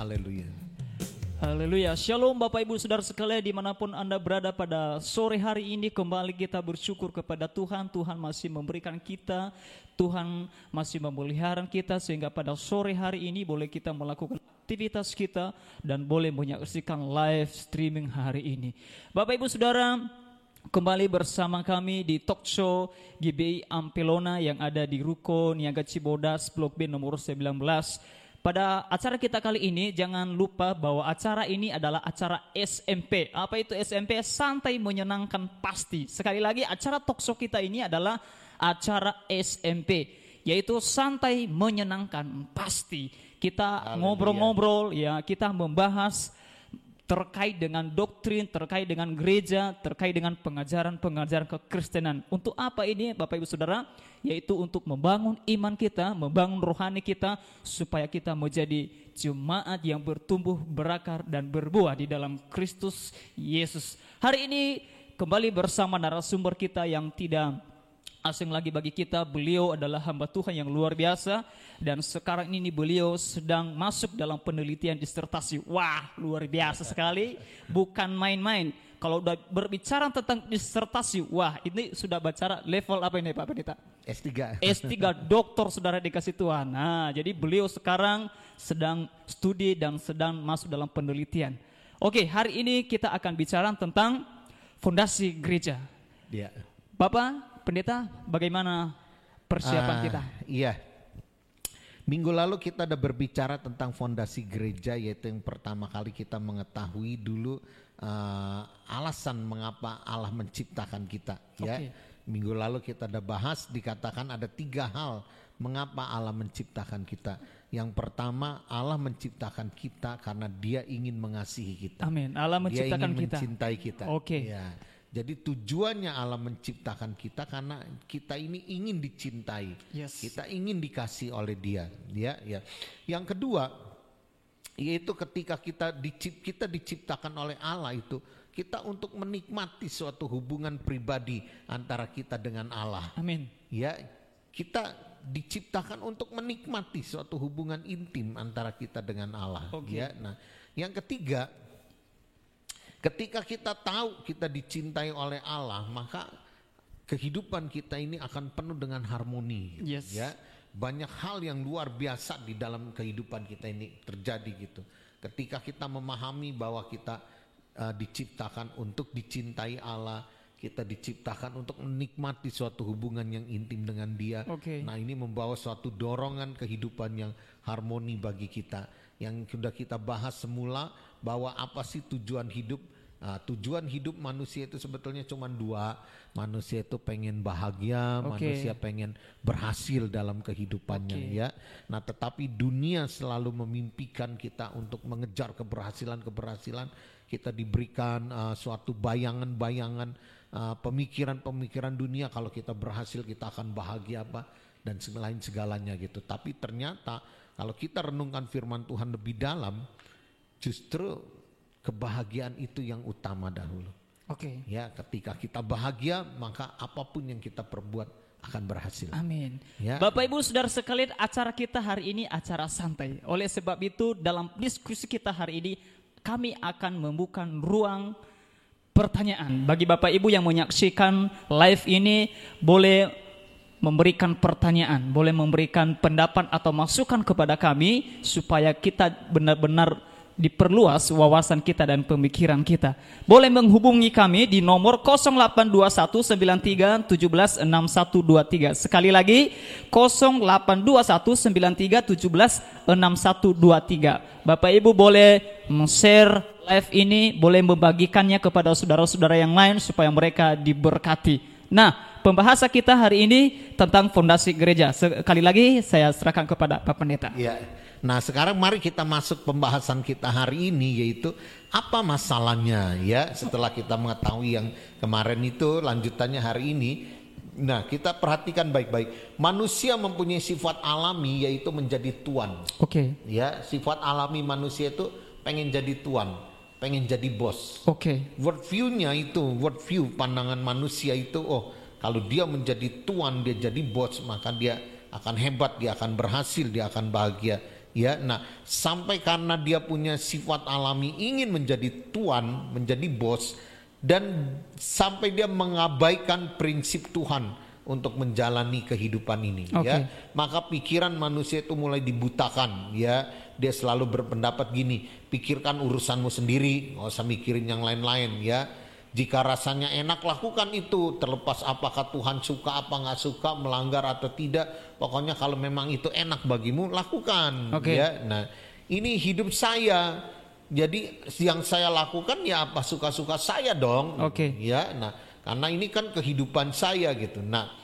Haleluya. Haleluya. Shalom Bapak Ibu Saudara sekalian di mana pun Anda berada pada sore hari ini kembali kita bersyukur kepada Tuhan. Tuhan masih memberikan kita, Tuhan masih memelihara kita sehingga pada sore hari ini boleh kita melakukan aktivitas kita dan boleh menyaksikan live streaming hari ini. Bapak Ibu Saudara, kembali bersama kami di talk show GBI Ampelona yang ada di Ruko Niaga Cibodas Blok B nomor 19. Pada acara kita kali ini jangan lupa bahwa acara ini adalah acara SMP. Apa itu SMP? Santai menyenangkan pasti. Sekali lagi acara talk show kita ini adalah acara SMP yaitu santai menyenangkan pasti. Kita ngobrol-ngobrol ya, kita membahas terkait dengan doktrin, terkait dengan gereja, terkait dengan pengajaran-pengajaran kekristenan. Untuk apa ini Bapak Ibu Saudara? Yaitu untuk membangun iman kita, membangun rohani kita supaya kita menjadi jemaat yang bertumbuh, berakar dan berbuah di dalam Kristus Yesus. Hari ini kembali bersama narasumber kita yang tidak asing lagi bagi kita. Beliau adalah hamba Tuhan yang luar biasa dan sekarang ini beliau sedang masuk dalam penelitian disertasi. Wah, luar biasa sekali, bukan main-main. Kalau udah berbicara tentang disertasi, wah ini sudah bicara level apa ini Pak Pendeta? S3. S3 doktor saudara dikasih Tuhan. Nah, jadi beliau sekarang sedang studi dan sedang masuk dalam penelitian. Oke, hari ini kita akan bicara tentang fondasi gereja. Ya. Bapak Pendeta, bagaimana persiapan Ah, kita? Iya. Minggu lalu kita ada berbicara tentang fondasi gereja yaitu yang pertama kali kita mengetahui dulu ah, alasan mengapa Allah menciptakan kita ya. Oke. Minggu lalu kita ada bahas dikatakan ada tiga hal mengapa Allah menciptakan kita. Yang pertama Allah menciptakan kita karena Dia ingin mengasihi kita. Amin. Allah Dia menciptakan ingin kita. mencintai kita. Oke. Ya. Jadi tujuannya Allah menciptakan kita karena kita ini ingin dicintai. Yes. Kita ingin dikasih oleh Dia, ya, ya. Yang kedua yaitu ketika kita dicip, kita diciptakan oleh Allah itu kita untuk menikmati suatu hubungan pribadi antara kita dengan Allah. Amin. Ya, kita diciptakan untuk menikmati suatu hubungan intim antara kita dengan Allah. Oke. Ya, nah, yang ketiga, ketika kita tahu kita dicintai oleh Allah, maka kehidupan kita ini akan penuh dengan harmoni. Yes. Ya, banyak hal yang luar biasa di dalam kehidupan kita ini terjadi gitu. Ketika kita memahami bahwa kita uh, diciptakan untuk dicintai Allah, kita diciptakan untuk menikmati suatu hubungan yang intim dengan Dia. Oke. Nah, ini membawa suatu dorongan kehidupan yang harmoni bagi kita. Yang sudah kita bahas semula bahwa apa sih tujuan hidup? Nah, tujuan hidup manusia itu sebetulnya cuma dua. Manusia itu pengen bahagia, Oke. manusia pengen berhasil dalam kehidupannya Oke. ya. Nah, tetapi dunia selalu memimpikan kita untuk mengejar keberhasilan-keberhasilan. Kita diberikan uh, suatu bayangan-bayangan, uh, pemikiran-pemikiran dunia kalau kita berhasil kita akan bahagia apa dan lain segalanya gitu. Tapi ternyata kalau kita renungkan firman Tuhan lebih dalam, justru kebahagiaan itu yang utama dahulu. Oke. Ya, ketika kita bahagia, maka apa pun yang kita perbuat akan berhasil. Amin. Ya. Bapak Ibu Saudara sekalian, acara kita hari ini acara santai. Oleh sebab itu dalam diskusi kita hari ini kami akan membuka ruang pertanyaan. Bagi Bapak Ibu yang menyaksikan live ini boleh memberikan pertanyaan, boleh memberikan pendapat atau masukan kepada kami supaya kita benar-benar diperluas wawasan kita dan pemikiran kita. Boleh menghubungi kami di nomor 082193176123. Sekali lagi 082193176123. Bapak Ibu boleh share live ini, boleh membagikannya kepada saudara-saudara yang lain supaya mereka diberkati. Nah, pembahasan kita hari ini tentang fondasi gereja. Sekali lagi saya serahkan kepada Pak Pendeta. Ya. Nah, sekarang mari kita masuk pembahasan kita hari ini yaitu apa masalahnya ya setelah kita mengetahui yang kemarin itu lanjutannya hari ini. Nah, kita perhatikan baik-baik. Manusia mempunyai sifat alami yaitu menjadi tuan. Oke. Ya, sifat alami manusia itu pengen jadi tuan, pengen jadi bos. Oke. Word view-nya itu, word view pandangan manusia itu, oh kalau dia menjadi tuan, dia jadi bos, maka dia akan hebat, dia akan berhasil, dia akan bahagia. Ya, nah sampai karena dia punya sifat alami ingin menjadi tuan, menjadi bos dan sampai dia mengabaikan prinsip Tuhan untuk menjalani kehidupan ini Oke. ya maka pikiran manusia itu mulai dibutakan ya. Dia selalu berpendapat gini pikirkan urusanmu sendiri nggak usah mikirin yang lain-lain ya jika rasanya enak lakukan itu. Terlepas apakah Tuhan suka apa nggak suka melanggar atau tidak pokoknya kalau memang itu enak bagimu lakukan. Oke. ya nah ini hidup saya. Jadi yang saya lakukan ya apa suka-suka saya dong. Oke. ya nah karena ini kan kehidupan saya gitu. Nah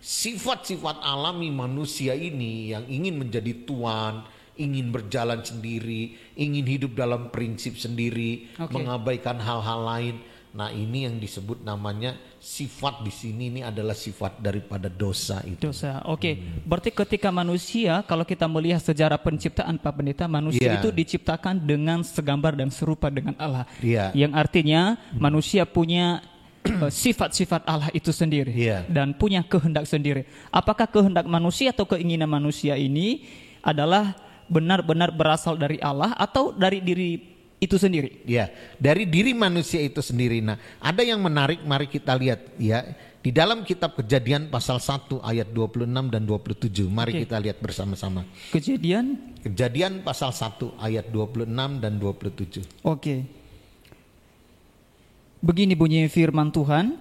sifat-sifat alami manusia ini yang ingin menjadi tuan, ingin berjalan sendiri, ingin hidup dalam prinsip sendiri, Oke. mengabaikan hal-hal lain. Nah, ini yang disebut namanya sifat di sini ini adalah sifat daripada dosa itu. Dosa. Oke. Berarti ketika manusia kalau kita melihat sejarah penciptaan Pak Pendeta, manusia Iya. itu diciptakan dengan segambar dan serupa dengan Allah. Iya. Yang artinya manusia punya eh, sifat-sifat Allah itu sendiri Iya. dan punya kehendak sendiri. Apakah kehendak manusia atau keinginan manusia ini adalah benar-benar berasal dari Allah atau dari diri itu sendiri? Ya, dari diri manusia itu sendiri. Nah, ada yang menarik, mari kita lihat ya. Di dalam kitab Kejadian pasal 1 ayat 26 dan 27. Mari Oke. kita lihat bersama-sama. Kejadian Kejadian pasal 1 ayat 26 dan 27. Oke. Begini bunyi firman Tuhan.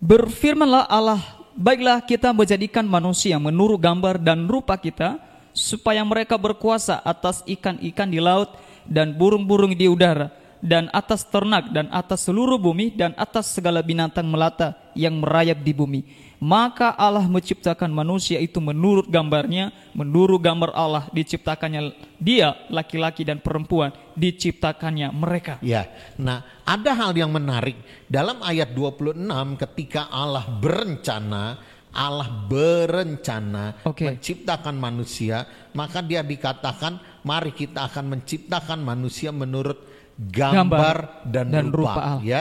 Berfirmanlah Allah, baiklah kita menjadikan manusia menurut gambar dan rupa kita, supaya mereka berkuasa atas ikan-ikan di laut dan burung-burung di udara, dan atas ternak dan atas seluruh bumi dan atas segala binatang melata yang merayap di bumi. Maka Allah menciptakan manusia itu menurut gambarnya, menurut gambar Allah diciptakannya dia, laki-laki dan perempuan, diciptakannya mereka. Ya, nah ada hal yang menarik dalam ayat 26 ketika Allah berencana, Allah berencana Oke. menciptakan manusia, maka dia dikatakan mari kita akan menciptakan manusia menurut gambar, Gambar dan, dan rupa. rupa Allah. Ya,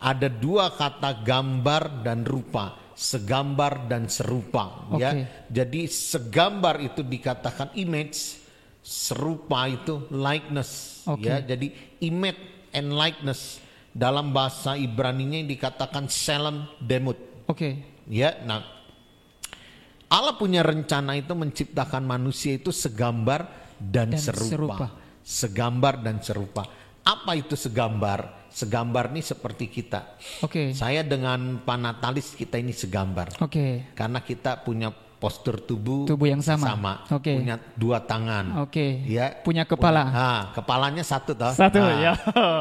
ada dua kata gambar dan rupa, segambar dan serupa. Ya, Oke. jadi segambar itu dikatakan image, serupa itu likeness. Oke. Ya, jadi image and likeness dalam bahasa Ibraninya dikatakan selem demut. Oke. Ya, nah Allah punya rencana itu menciptakan manusia itu segambar dan, Dan serupa. serupa. Segambar dan serupa. Apa itu segambar? Segambar ini seperti kita. Oke. Saya dengan Pak Natalis kita ini segambar. Oke. Karena kita punya postur tubuh Tubuh yang sama. Oke. Punya dua tangan. Oke. Ya. Punya kepala. Nah, kepalanya satu toh. Satu, Nah, ya.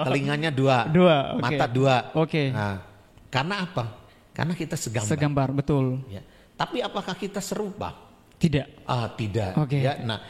Telinganya dua. Dua, oke. Mata dua. Oke. Nah, karena apa? Karena kita segambar. Segambar, betul. Ya. Tapi apakah kita serupa? Tidak. Ah, tidak. Oke. Ya, nah,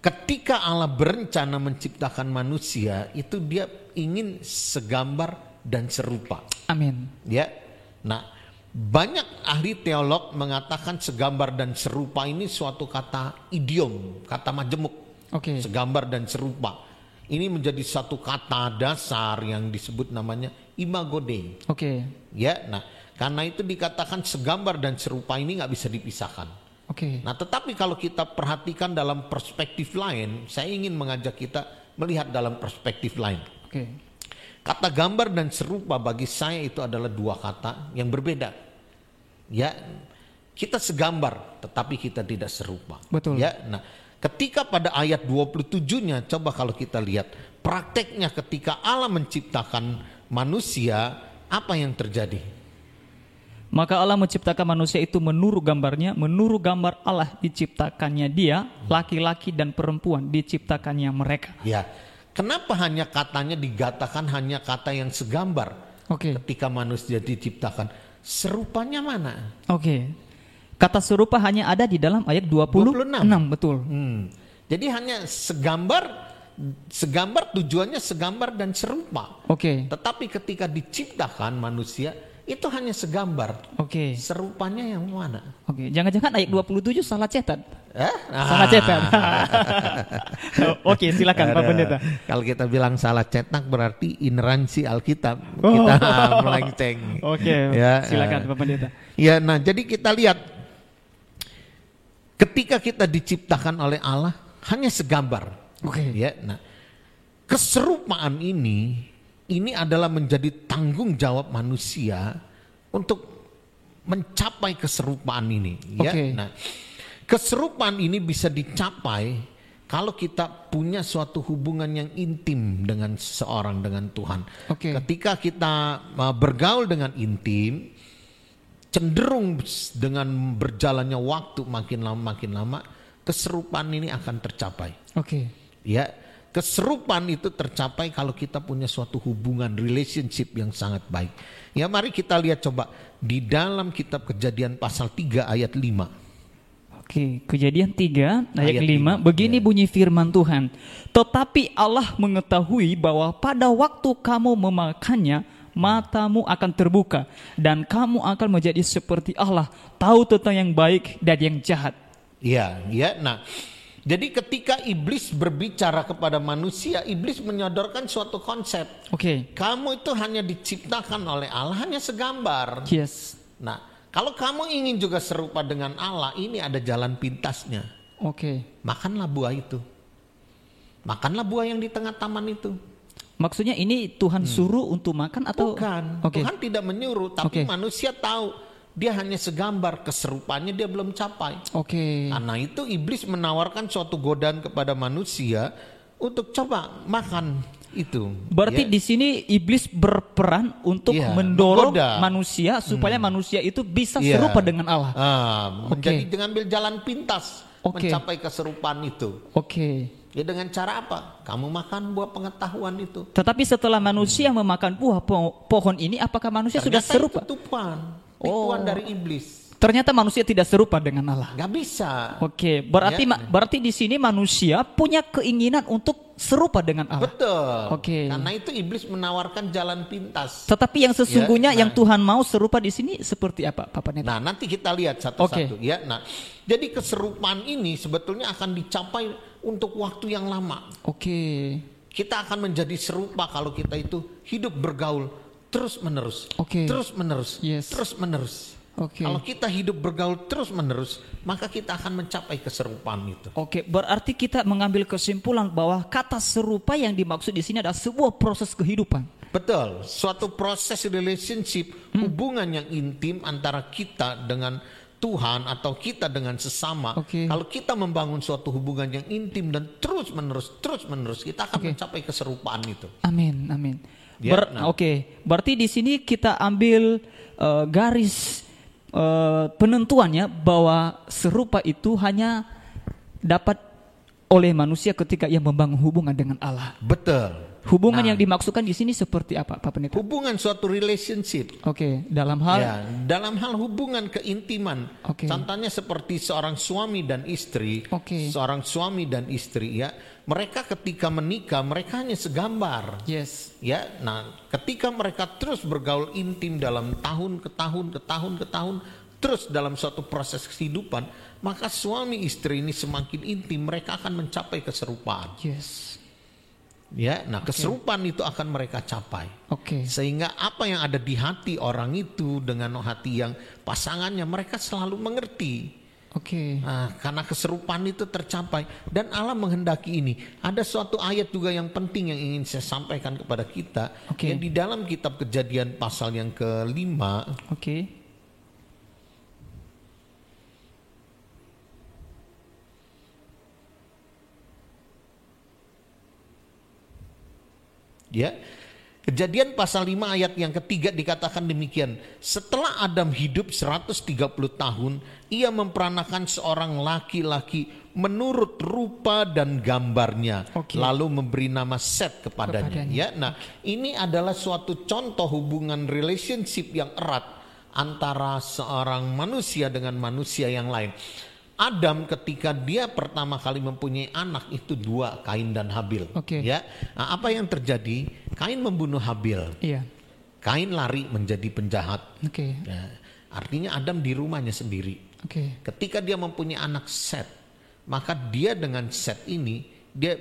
ketika Allah berencana menciptakan manusia, itu dia ingin segambar dan serupa. Amin. Ya. Nah, banyak ahli teolog mengatakan segambar dan serupa ini suatu kata idiom, kata majemuk. Oke. Segambar dan serupa. Ini menjadi satu kata dasar yang disebut namanya imago Dei. Oke. Ya, nah karena itu dikatakan segambar dan serupa ini nggak bisa dipisahkan. Oke. Nah, tetapi kalau kita perhatikan dalam perspektif lain, saya ingin mengajak kita melihat dalam perspektif lain. Oke. Kata gambar dan serupa bagi saya itu adalah dua kata yang berbeda. Ya, kita segambar, tetapi kita tidak serupa. Betul. Ya, nah, ketika pada ayat 27-nya, coba kalau kita lihat prakteknya ketika Allah menciptakan manusia, apa yang terjadi? Maka Allah menciptakan manusia itu menurut gambarnya, menurut gambar Allah diciptakannya dia, laki-laki dan perempuan diciptakannya mereka. Ya, kenapa hanya katanya digatakan hanya kata yang segambar Oke. ketika manusia diciptakan? Serupanya mana? Oke. Kata serupa hanya ada di dalam ayat 26. 26. betul. Hmm. Jadi hanya segambar, segambar tujuannya segambar dan serupa. Oke. Tetapi ketika diciptakan manusia itu hanya segambar. Oke. Serupanya yang mana? Oke, jangan-jangan ayat 27 salah cetat. Eh? Salah cetak. Oke, silakan Pak. Pendeta. Kalau kita bilang salah cetak berarti ineransi Alkitab Oh. kita melenceng. Oke, Ya, silakan eh. Pak Pendeta. Ya, nah jadi kita lihat ketika kita diciptakan oleh Allah hanya segambar. Oke. Ya, nah keserupaan ini ini adalah menjadi tanggung jawab manusia untuk mencapai keserupaan ini. Ya, Oke. nah keserupaan ini bisa dicapai kalau kita punya suatu hubungan yang intim dengan seseorang dengan Tuhan. Oke. Ketika kita uh, bergaul dengan intim, cenderung dengan berjalannya waktu makin lama makin lama, keserupaan ini akan tercapai. Oke. Ya, keserupaan itu tercapai kalau kita punya suatu hubungan relationship yang sangat baik. Ya, mari kita lihat coba di dalam kitab Kejadian pasal 3 ayat 5. Oke, kejadian 3 ayat, Ayat 5, lima, begini ya. bunyi firman Tuhan. Tetapi Allah mengetahui bahwa pada waktu kamu memakannya, matamu akan terbuka dan kamu akan menjadi seperti Allah, tahu tentang yang baik dan yang jahat. Iya, ya. Nah, jadi ketika iblis berbicara kepada manusia, iblis menyodorkan suatu konsep. Oke. Kamu itu hanya diciptakan oleh Allah hanya segambar. Yes. Nah, kalau kamu ingin juga serupa dengan Allah, ini ada jalan pintasnya. Oke. Makanlah buah itu. Makanlah buah yang di tengah taman itu. Maksudnya ini Tuhan suruh untuk makan atau Bukan. Oke. Tuhan tidak menyuruh, tapi Oke. manusia tahu dia hanya segambar keserupannya dia belum capai. Oke. Karena itu iblis menawarkan suatu godaan kepada manusia untuk coba makan itu. Berarti Ya. di sini iblis berperan untuk Iya, mendorong menggoda. manusia supaya manusia itu bisa Iya. serupa dengan Allah. Ah, menjadi Oke. mengambil jalan pintas Oke. mencapai keserupaan itu. Oke. Ya dengan cara apa? Kamu makan buah pengetahuan itu. Tetapi setelah manusia memakan buah po- pohon ini, apakah manusia sudah Ternyata serupa? Itu tipuan, Oh. dari iblis. Ternyata manusia tidak serupa dengan Allah. Gak bisa. Oke, berarti Ya. berarti di sini manusia punya keinginan untuk serupa dengan Allah. Betul. Oke. Karena itu iblis menawarkan jalan pintas. Tetapi yang sesungguhnya Ya, yang nah. Tuhan mau serupa di sini seperti apa, Pak Pendeta? Nah, nanti kita lihat satu-satu ya. Nah, jadi keserupaan ini sebetulnya akan dicapai untuk waktu yang lama. Oke. Kita akan menjadi serupa kalau kita itu hidup bergaul terus-menerus. Oke. Terus-menerus. Yes. Terus-menerus. Oke. Kalau kita hidup bergaul terus-menerus, maka kita akan mencapai keserupaan itu. Oke, berarti kita mengambil kesimpulan bahwa kata serupa yang dimaksud di sini adalah sebuah proses kehidupan. Betul, suatu proses relationship, Hmm. hubungan yang intim antara kita dengan Tuhan atau kita dengan sesama. Oke. Kalau kita membangun suatu hubungan yang intim dan terus menerus, terus menerus, kita akan Oke. mencapai keserupaan itu. Amin, amin. Ber- nah. Oke, berarti di sini kita ambil eh, garis eh, penentuannya bahwa serupa itu hanya dapat oleh manusia ketika ia membangun hubungan dengan Allah. Betul. Hubungan Nah. yang dimaksudkan di sini seperti apa, Pak Pendeta? Hubungan suatu relationship. Oke, dalam hal Ya, dalam hal hubungan keintiman. Oke. Contohnya seperti seorang suami dan istri. Oke. Seorang suami dan istri ya, mereka ketika menikah mereka hanya segambar. yes, Ya, nah ketika mereka terus bergaul intim dalam tahun ke tahun ke tahun ke tahun terus dalam suatu proses kehidupan, maka suami istri ini semakin intim mereka akan mencapai keserupaan. yes. Ya, nah keserupaan itu akan mereka capai. Oke. Sehingga apa yang ada di hati orang itu dengan hati yang pasangannya mereka selalu mengerti. Oke. Nah, karena keserupaan itu tercapai dan Allah menghendaki ini. Ada suatu ayat juga yang penting yang ingin saya sampaikan kepada kita. Oke. Ya, di dalam kitab Kejadian pasal yang kelima, Oke. ya. Kejadian pasal 5 ayat yang ketiga dikatakan demikian. Setelah Adam hidup 130 tahun, ia memperanakan seorang laki-laki menurut rupa dan gambarnya. Oke. Lalu memberi nama Set kepadanya. Kepadanya. Ya, nah ini adalah suatu contoh hubungan relationship yang erat antara seorang manusia dengan manusia yang lain. Adam ketika dia pertama kali mempunyai anak itu dua Kain dan Habil. Oke. Ya, nah, apa yang terjadi? Kain membunuh Habil. Iya. Kain lari menjadi penjahat. Oke. Ya, artinya Adam di rumahnya sendiri. Oke. Ketika dia mempunyai anak Set, maka dia dengan set ini dia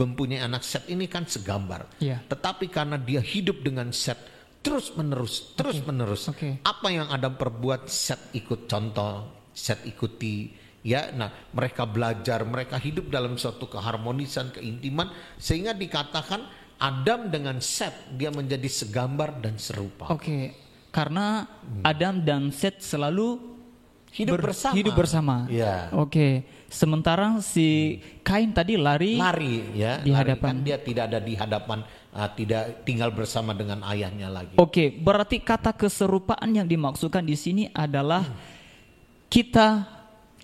mempunyai anak set ini kan segambar. Iya. Tetapi karena dia hidup dengan set terus menerus, terus menerus. Oke. Apa yang Adam perbuat, set ikut contoh, set ikuti. Ya, nah mereka belajar, mereka hidup dalam suatu keharmonisan, keintiman, sehingga dikatakan Adam dengan set dia menjadi segambar dan serupa. Oke. Karena Adam dan Set selalu Hidup ber- bersama. Hidup bersama. Ya. Oke. Sementara si Kain tadi lari. Lari ya, Di lari. hadapan. Kan dia tidak ada di hadapan, uh, tidak tinggal bersama dengan ayahnya lagi. Oke, berarti kata keserupaan yang dimaksudkan di sini adalah kita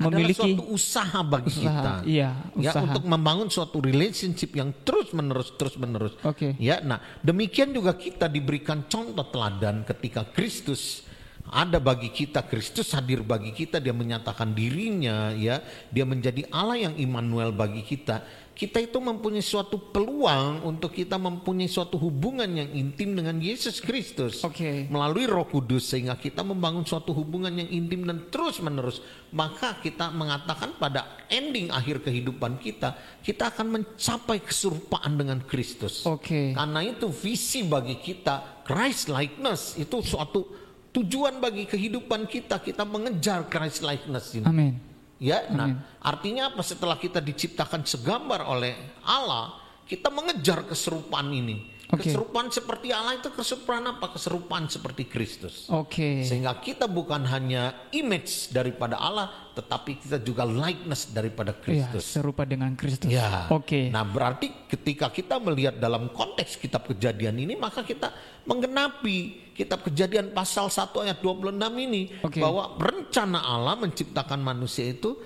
memiliki suatu usaha bagi usaha. kita. Iya, Ya usaha. untuk membangun suatu relationship yang terus menerus terus menerus. Oke. Ya, nah demikian juga kita diberikan contoh teladan ketika Kristus ada bagi kita, Kristus hadir bagi kita, dia menyatakan dirinya, ya, dia menjadi Allah yang Immanuel bagi kita. Kita itu mempunyai suatu peluang untuk kita mempunyai suatu hubungan yang intim dengan Yesus Kristus Oke. melalui Roh Kudus sehingga kita membangun suatu hubungan yang intim dan terus menerus maka kita mengatakan pada ending akhir kehidupan kita kita akan mencapai keserupaan dengan Kristus Oke. karena itu visi bagi kita Christ likeness itu suatu tujuan bagi kehidupan kita kita mengejar Christ likeness ini Amin. Ya, nah artinya apa? Setelah kita diciptakan segambar oleh Allah, kita mengejar keserupaan ini. Oke. Keserupaan seperti Allah itu keserupaan apa? Keserupaan seperti Kristus. Oke. Sehingga kita bukan hanya image daripada Allah, tetapi kita juga likeness daripada Iya, Kristus. serupa dengan Kristus. Ya. Oke. Nah, berarti ketika kita melihat dalam konteks kitab Kejadian ini, maka kita menggenapi kitab Kejadian pasal 1 ayat 26 ini Oke. bahwa rencana Allah menciptakan manusia itu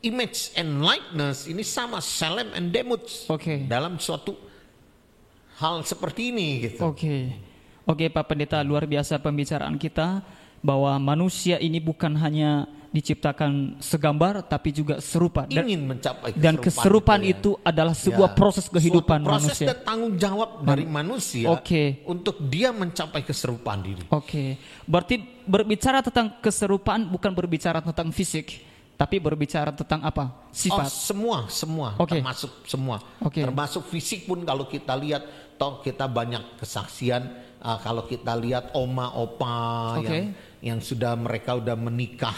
image and likeness ini sama Salem and Demuth Oke. dalam suatu hal seperti ini gitu. Oke. Oke Pak Pendeta, luar biasa pembicaraan kita bahwa manusia ini bukan hanya diciptakan segambar tapi juga serupa dan, Ingin mencapai dan keserupaan ya. itu adalah sebuah Ya. proses kehidupan Suatu proses manusia. dan tanggung jawab dari manusia Oke. untuk dia mencapai keserupaan diri. Oke. Berarti berbicara tentang keserupaan bukan berbicara tentang fisik, tapi berbicara tentang apa? Oh, Sifat. semua, semua, Oke. termasuk semua, Oke. termasuk fisik pun kalau kita lihat, toh kita banyak kesaksian. ah, kalau kita lihat oma, opa Oke. yang yang sudah mereka udah menikah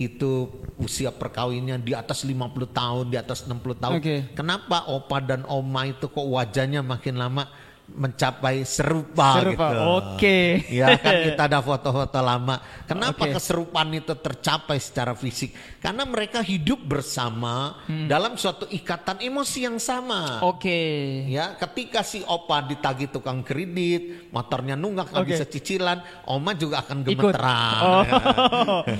itu usia perkawinnya di atas 50 tahun, di atas 60 tahun. Oke. Kenapa opa dan oma itu kok wajahnya makin lama mencapai serupa, Serupa, gitu. oke. Ya kan kita ada foto-foto lama. Kenapa Oke. keserupaan itu tercapai secara fisik? Karena mereka hidup bersama Hmm. dalam suatu ikatan emosi yang sama. Oke. Ya, ketika si opa ditagih tukang kredit, motornya nunggak nggak Oke. bisa cicilan, oma juga akan Ikut. gemeteran. Oh.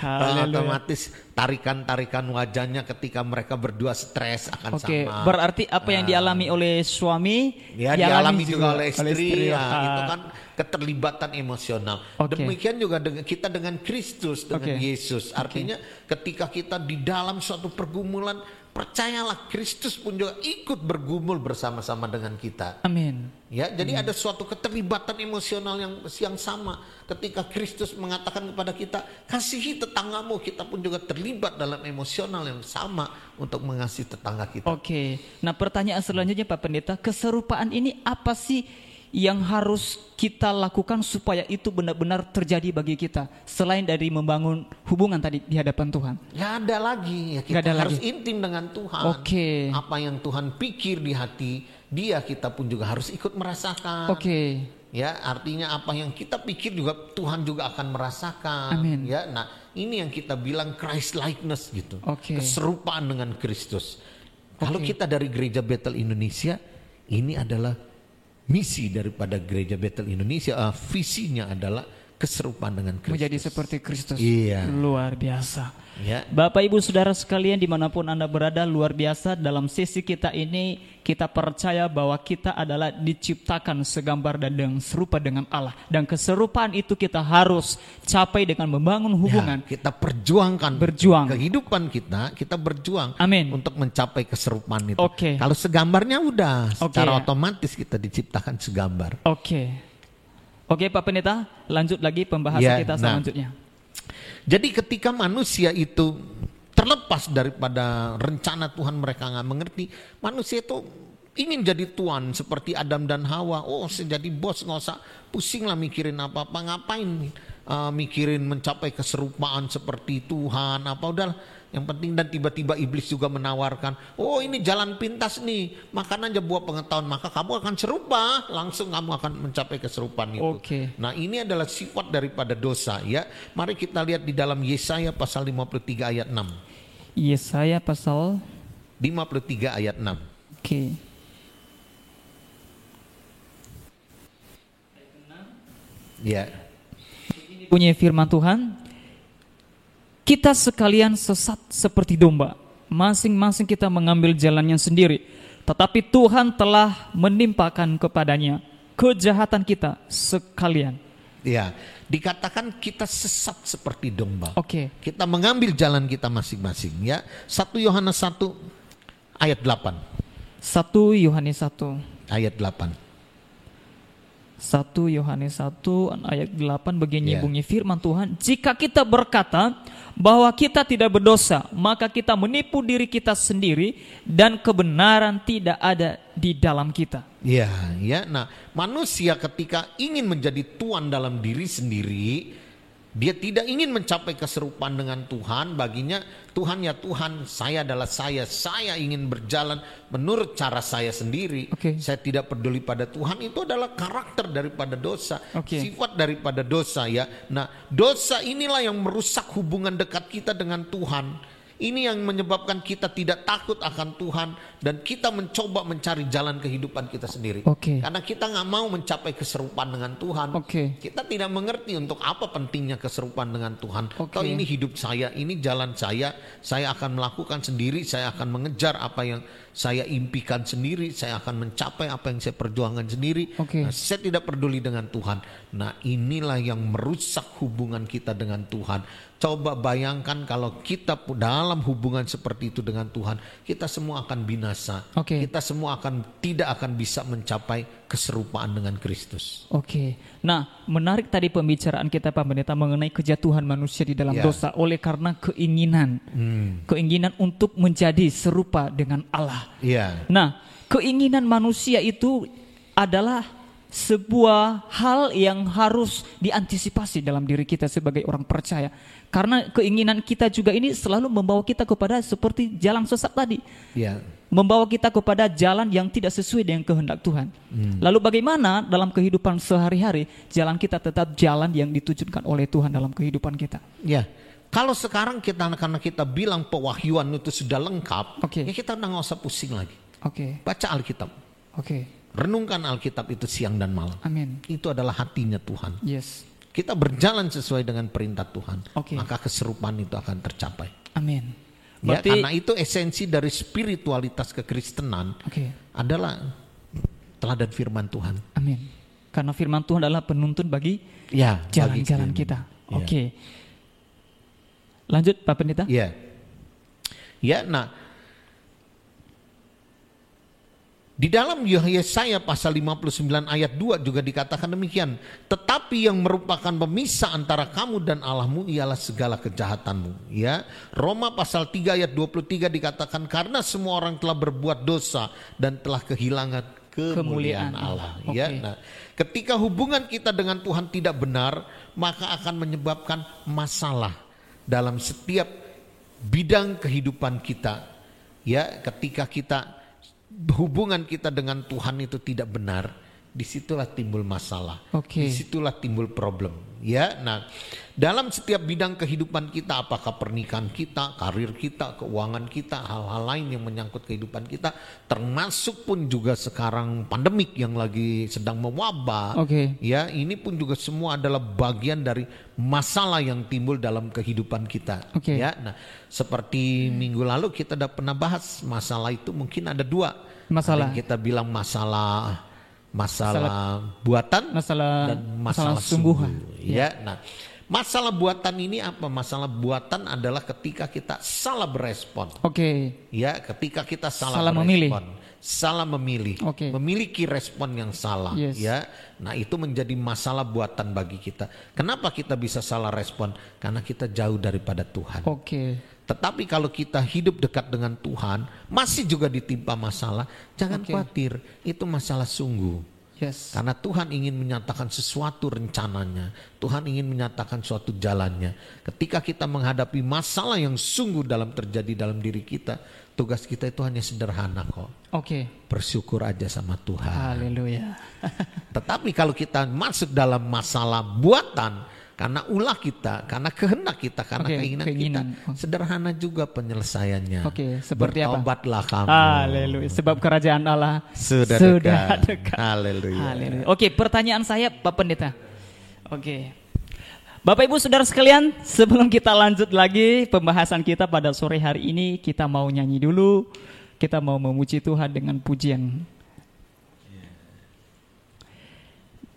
Ya. Haleluya. Otomatis tarikan-tarikan wajahnya ketika mereka berdua stres akan Oke, sama. berarti apa yang dialami oleh suami Ya dialami juga, oleh oleh istri, ya, Ah, itu kan keterlibatan emosional. Oke. Demikian juga dengan kita dengan Kristus, dengan Oke. Yesus. Artinya ketika kita di dalam suatu pergumulan, percayalah Kristus pun juga ikut bergumul bersama-sama dengan kita. Amin. Ya, jadi Hmm. ada suatu keterlibatan emosional yang yang sama. Ketika Kristus mengatakan kepada kita, kasihi tetanggamu, kita pun juga terlibat dalam emosional yang sama untuk mengasihi tetangga kita. Oke. Nah, pertanyaan selanjutnya Pak Pendeta, keserupaan ini apa sih yang harus kita lakukan supaya itu benar-benar terjadi bagi kita selain dari membangun hubungan tadi di hadapan Tuhan? Gak ada lagi ya kita ada harus lagi. intim dengan Tuhan. Oke. Apa yang Tuhan pikir di hati dia kita pun juga harus ikut merasakan. Oke. Ya artinya apa yang kita pikir juga Tuhan juga akan merasakan. Amin. Ya nah ini yang kita bilang Christ likeness gitu. Oke. Keserupaan dengan Kristus. Kalau Oke. kita dari Gereja Bethel Indonesia ini adalah misi daripada Gereja Bethel Indonesia. ah, visinya adalah keserupaan dengan Kristus. Menjadi seperti Kristus. Iya. Luar biasa. Ya. Bapak Ibu Saudara sekalian di mana pun Anda berada luar biasa dalam sesi kita ini kita percaya bahwa kita adalah diciptakan segambar dan yang serupa dengan Allah dan keserupaan itu kita harus capai dengan membangun hubungan. Ya, kita perjuangkan Berjuang. kehidupan kita, kita berjuang Amin. untuk mencapai keserupaan itu. Oke. Kalau segambarnya udah Oke, secara ya. otomatis kita diciptakan segambar. Oke. Oke Pak Pendeta, lanjut lagi pembahasan Ya, kita nah. Jadi ketika manusia itu terlepas daripada rencana Tuhan mereka nggak mengerti. Manusia itu ingin jadi tuan seperti Adam dan Hawa. Oh, saya jadi bos nggak usah pusing lah mikirin apa-apa. Ngapain uh, mikirin mencapai keserupaan seperti Tuhan apa udah yang penting dan tiba-tiba iblis juga menawarkan, oh ini jalan pintas nih, makan aja buah pengetahuan, maka kamu akan serupa, langsung kamu akan mencapai keserupaan itu. Oke. Nah ini adalah sifat daripada dosa ya. Mari kita lihat di dalam Yesaya pasal 53 ayat 6. Yesaya pasal 53 ayat 6. Oke. Ya. Punya firman Tuhan, kita sekalian sesat seperti domba, masing-masing kita mengambil jalannya sendiri. Tetapi Tuhan telah menimpakan kepadanya kejahatan kita sekalian. Ya, dikatakan kita sesat seperti domba. Oke. Kita mengambil jalan kita masing-masing ya. 1 Yohanes 1 ayat 8. 1 Yohanes 1 Ayat 8. 1 Yohanes 1 ayat 8 begini Ya. bunyi firman Tuhan, jika kita berkata bahwa kita tidak berdosa, maka kita menipu diri kita sendiri dan kebenaran tidak ada di dalam kita. Ya, ya. Nah, manusia ketika ingin menjadi tuan dalam diri sendiri, dia tidak ingin mencapai keserupaan dengan Tuhan. Baginya Tuhan ya Tuhan, saya adalah saya. Saya ingin berjalan menurut cara saya sendiri. Oke. Saya tidak peduli pada Tuhan. Itu adalah karakter daripada dosa, Oke. sifat daripada dosa ya. Nah, dosa inilah yang merusak hubungan dekat kita dengan Tuhan. Ini yang menyebabkan kita tidak takut akan Tuhan dan kita mencoba mencari jalan kehidupan kita sendiri. Oke. Karena kita nggak mau mencapai keserupaan dengan Tuhan. Oke. Kita tidak mengerti untuk apa pentingnya keserupaan dengan Tuhan. Kalau ini hidup saya, ini jalan saya, saya akan melakukan sendiri, saya akan mengejar apa yang saya impikan sendiri, saya akan mencapai apa yang saya perjuangkan sendiri. Oke. Nah, saya tidak peduli dengan Tuhan. Nah, inilah yang merusak hubungan kita dengan Tuhan. Coba bayangkan kalau kita dalam hubungan seperti itu dengan Tuhan, kita semua akan binasa. Oke. Kita semua akan tidak akan bisa mencapai keserupaan dengan Kristus. Oke. Nah, menarik tadi pembicaraan kita Pak Pendeta mengenai kejatuhan manusia di dalam Ya. dosa oleh karena keinginan. Keinginan untuk menjadi serupa dengan Allah. Iya. Nah, keinginan manusia itu adalah sebuah hal yang harus diantisipasi dalam diri kita sebagai orang percaya. Karena keinginan kita juga ini selalu membawa kita kepada seperti jalan sesat tadi. Iya. Membawa kita kepada jalan yang tidak sesuai dengan kehendak Tuhan. Lalu bagaimana dalam kehidupan sehari-hari jalan kita tetap jalan yang ditujukan oleh Tuhan dalam kehidupan kita? Ya, kalau sekarang kita karena kita bilang pewahyuan itu sudah lengkap, Oke. ya kita udah nggak usah pusing lagi. Oke, Baca Alkitab, oke, renungkan Alkitab itu siang dan malam. amin. Itu adalah hatinya Tuhan. Yes, Kita berjalan sesuai dengan perintah Tuhan, Oke. maka keserupaan itu akan tercapai. amin. Ya, Berarti, karena itu esensi dari spiritualitas kekristenan oke, adalah teladan firman Tuhan. amin. Karena firman Tuhan adalah penuntun bagi Ya, jalan-jalan kita. Ya. Oke. Lanjut Pak Pendeta. Ya. Ya, nah di dalam Yesaya pasal 59 ayat 2 juga dikatakan demikian. Tetapi yang merupakan pemisah antara kamu dan Allahmu ialah segala kejahatanmu. Ya, Roma pasal 3 ayat 23 dikatakan karena semua orang telah berbuat dosa dan telah kehilangan kemuliaan Kemuliaan Allah. Allah. Ya, nah, ketika hubungan kita dengan Tuhan tidak benar, maka akan menyebabkan masalah dalam setiap bidang kehidupan kita. Ya, ketika kita hubungan kita dengan Tuhan itu tidak benar, di situlah timbul masalah. Oke. Di situlah timbul problem. Ya, nah dalam setiap bidang kehidupan kita, apakah pernikahan kita, karir kita, keuangan kita, hal-hal lain yang menyangkut kehidupan kita, termasuk pun juga sekarang pandemik yang lagi sedang mewabah. Oke. Ya, ini pun juga semua adalah bagian dari masalah yang timbul dalam kehidupan kita. Oke. Ya, nah seperti minggu lalu kita udah pernah bahas masalah itu mungkin ada dua. Masalah. Ada yang kita bilang masalah masalah, buatan Masalah dan masalah, sungguhan. sungguh. Ya, nah masalah buatan ini apa? Masalah buatan adalah ketika kita salah berespon. Oke. Ya, ketika kita salah, Salah memilih. salah memilih, Oke. memiliki respon yang salah, Yes. ya. Nah, itu menjadi masalah buatan bagi kita. Kenapa kita bisa salah respon? Karena kita jauh daripada Tuhan. Oke. Tetapi kalau kita hidup dekat dengan Tuhan, masih juga ditimpa masalah, jangan Oke. khawatir, itu masalah sungguh. Yes. Karena Tuhan ingin menyatakan sesuatu rencananya. Tuhan ingin menyatakan suatu jalannya. Ketika kita menghadapi masalah yang sungguh dalam terjadi dalam diri kita, tugas kita itu hanya sederhana kok. Oke. Bersyukur aja sama Tuhan. Haleluya. Tetapi kalau kita masuk dalam masalah buatan, karena ulah kita, karena kehendak kita, karena Oke, keinginan, keinginan. kita, sederhana juga penyelesaiannya. Oke, seperti apa? Bertobatlah kamu. Haleluya. Sebab kerajaan Allah Sudah, sudah dekat. dekat. Haleluya. Haleluya. Oke, pertanyaan saya Pak Pendeta. Oke. Bapak Ibu Saudara sekalian, sebelum kita lanjut lagi pembahasan kita pada sore hari ini, kita mau nyanyi dulu. Kita mau memuji Tuhan dengan pujian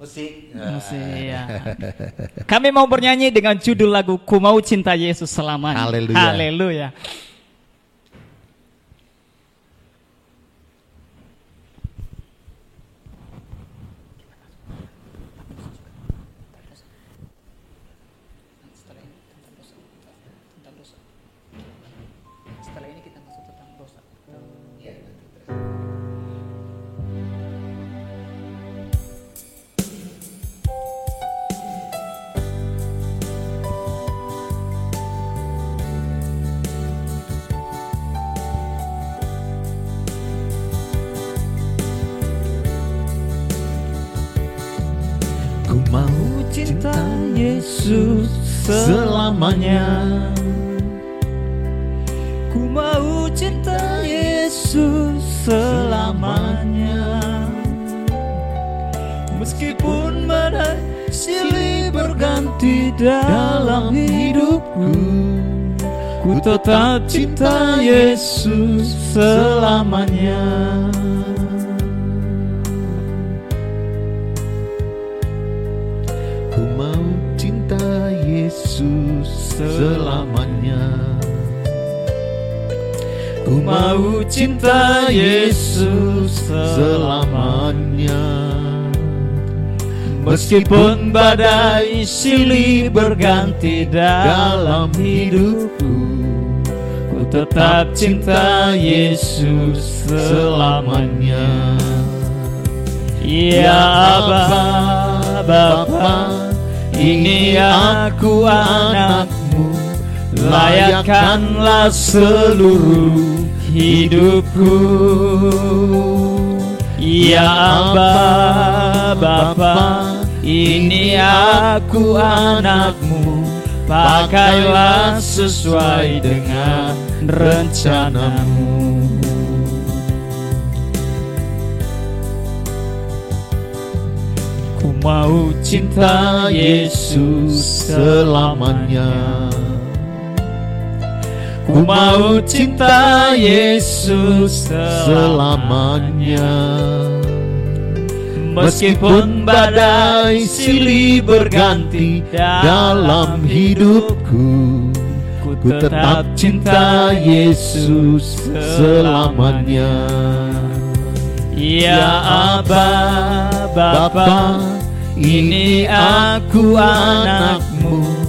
Musik. musik. ya. Kami mau bernyanyi dengan judul lagu Ku Mau Cinta Yesus Selamanya. Haleluya. Haleluya. Selamanya. Ku mau cinta Yesus selamanya. Meskipun badai silih berganti dalam hidupku, ku tetap cinta Yesus selamanya. Yesus selamanya. Ku mau cinta Yesus selamanya. Meskipun badai silih berganti dalam hidupku Ku tetap cinta Yesus selamanya Ya Aba, Bapa Ini aku anakmu Layakkanlah seluruh hidupku. Ya Aba, Bapa Ini aku anakmu. Pakailah sesuai dengan rencanamu mau cinta Yesus selamanya. Ku mau cinta Yesus selamanya. Meskipun badai silih berganti dalam hidupku Ku tetap cinta Yesus selamanya. Ya Aba, Bapa, ini aku anakmu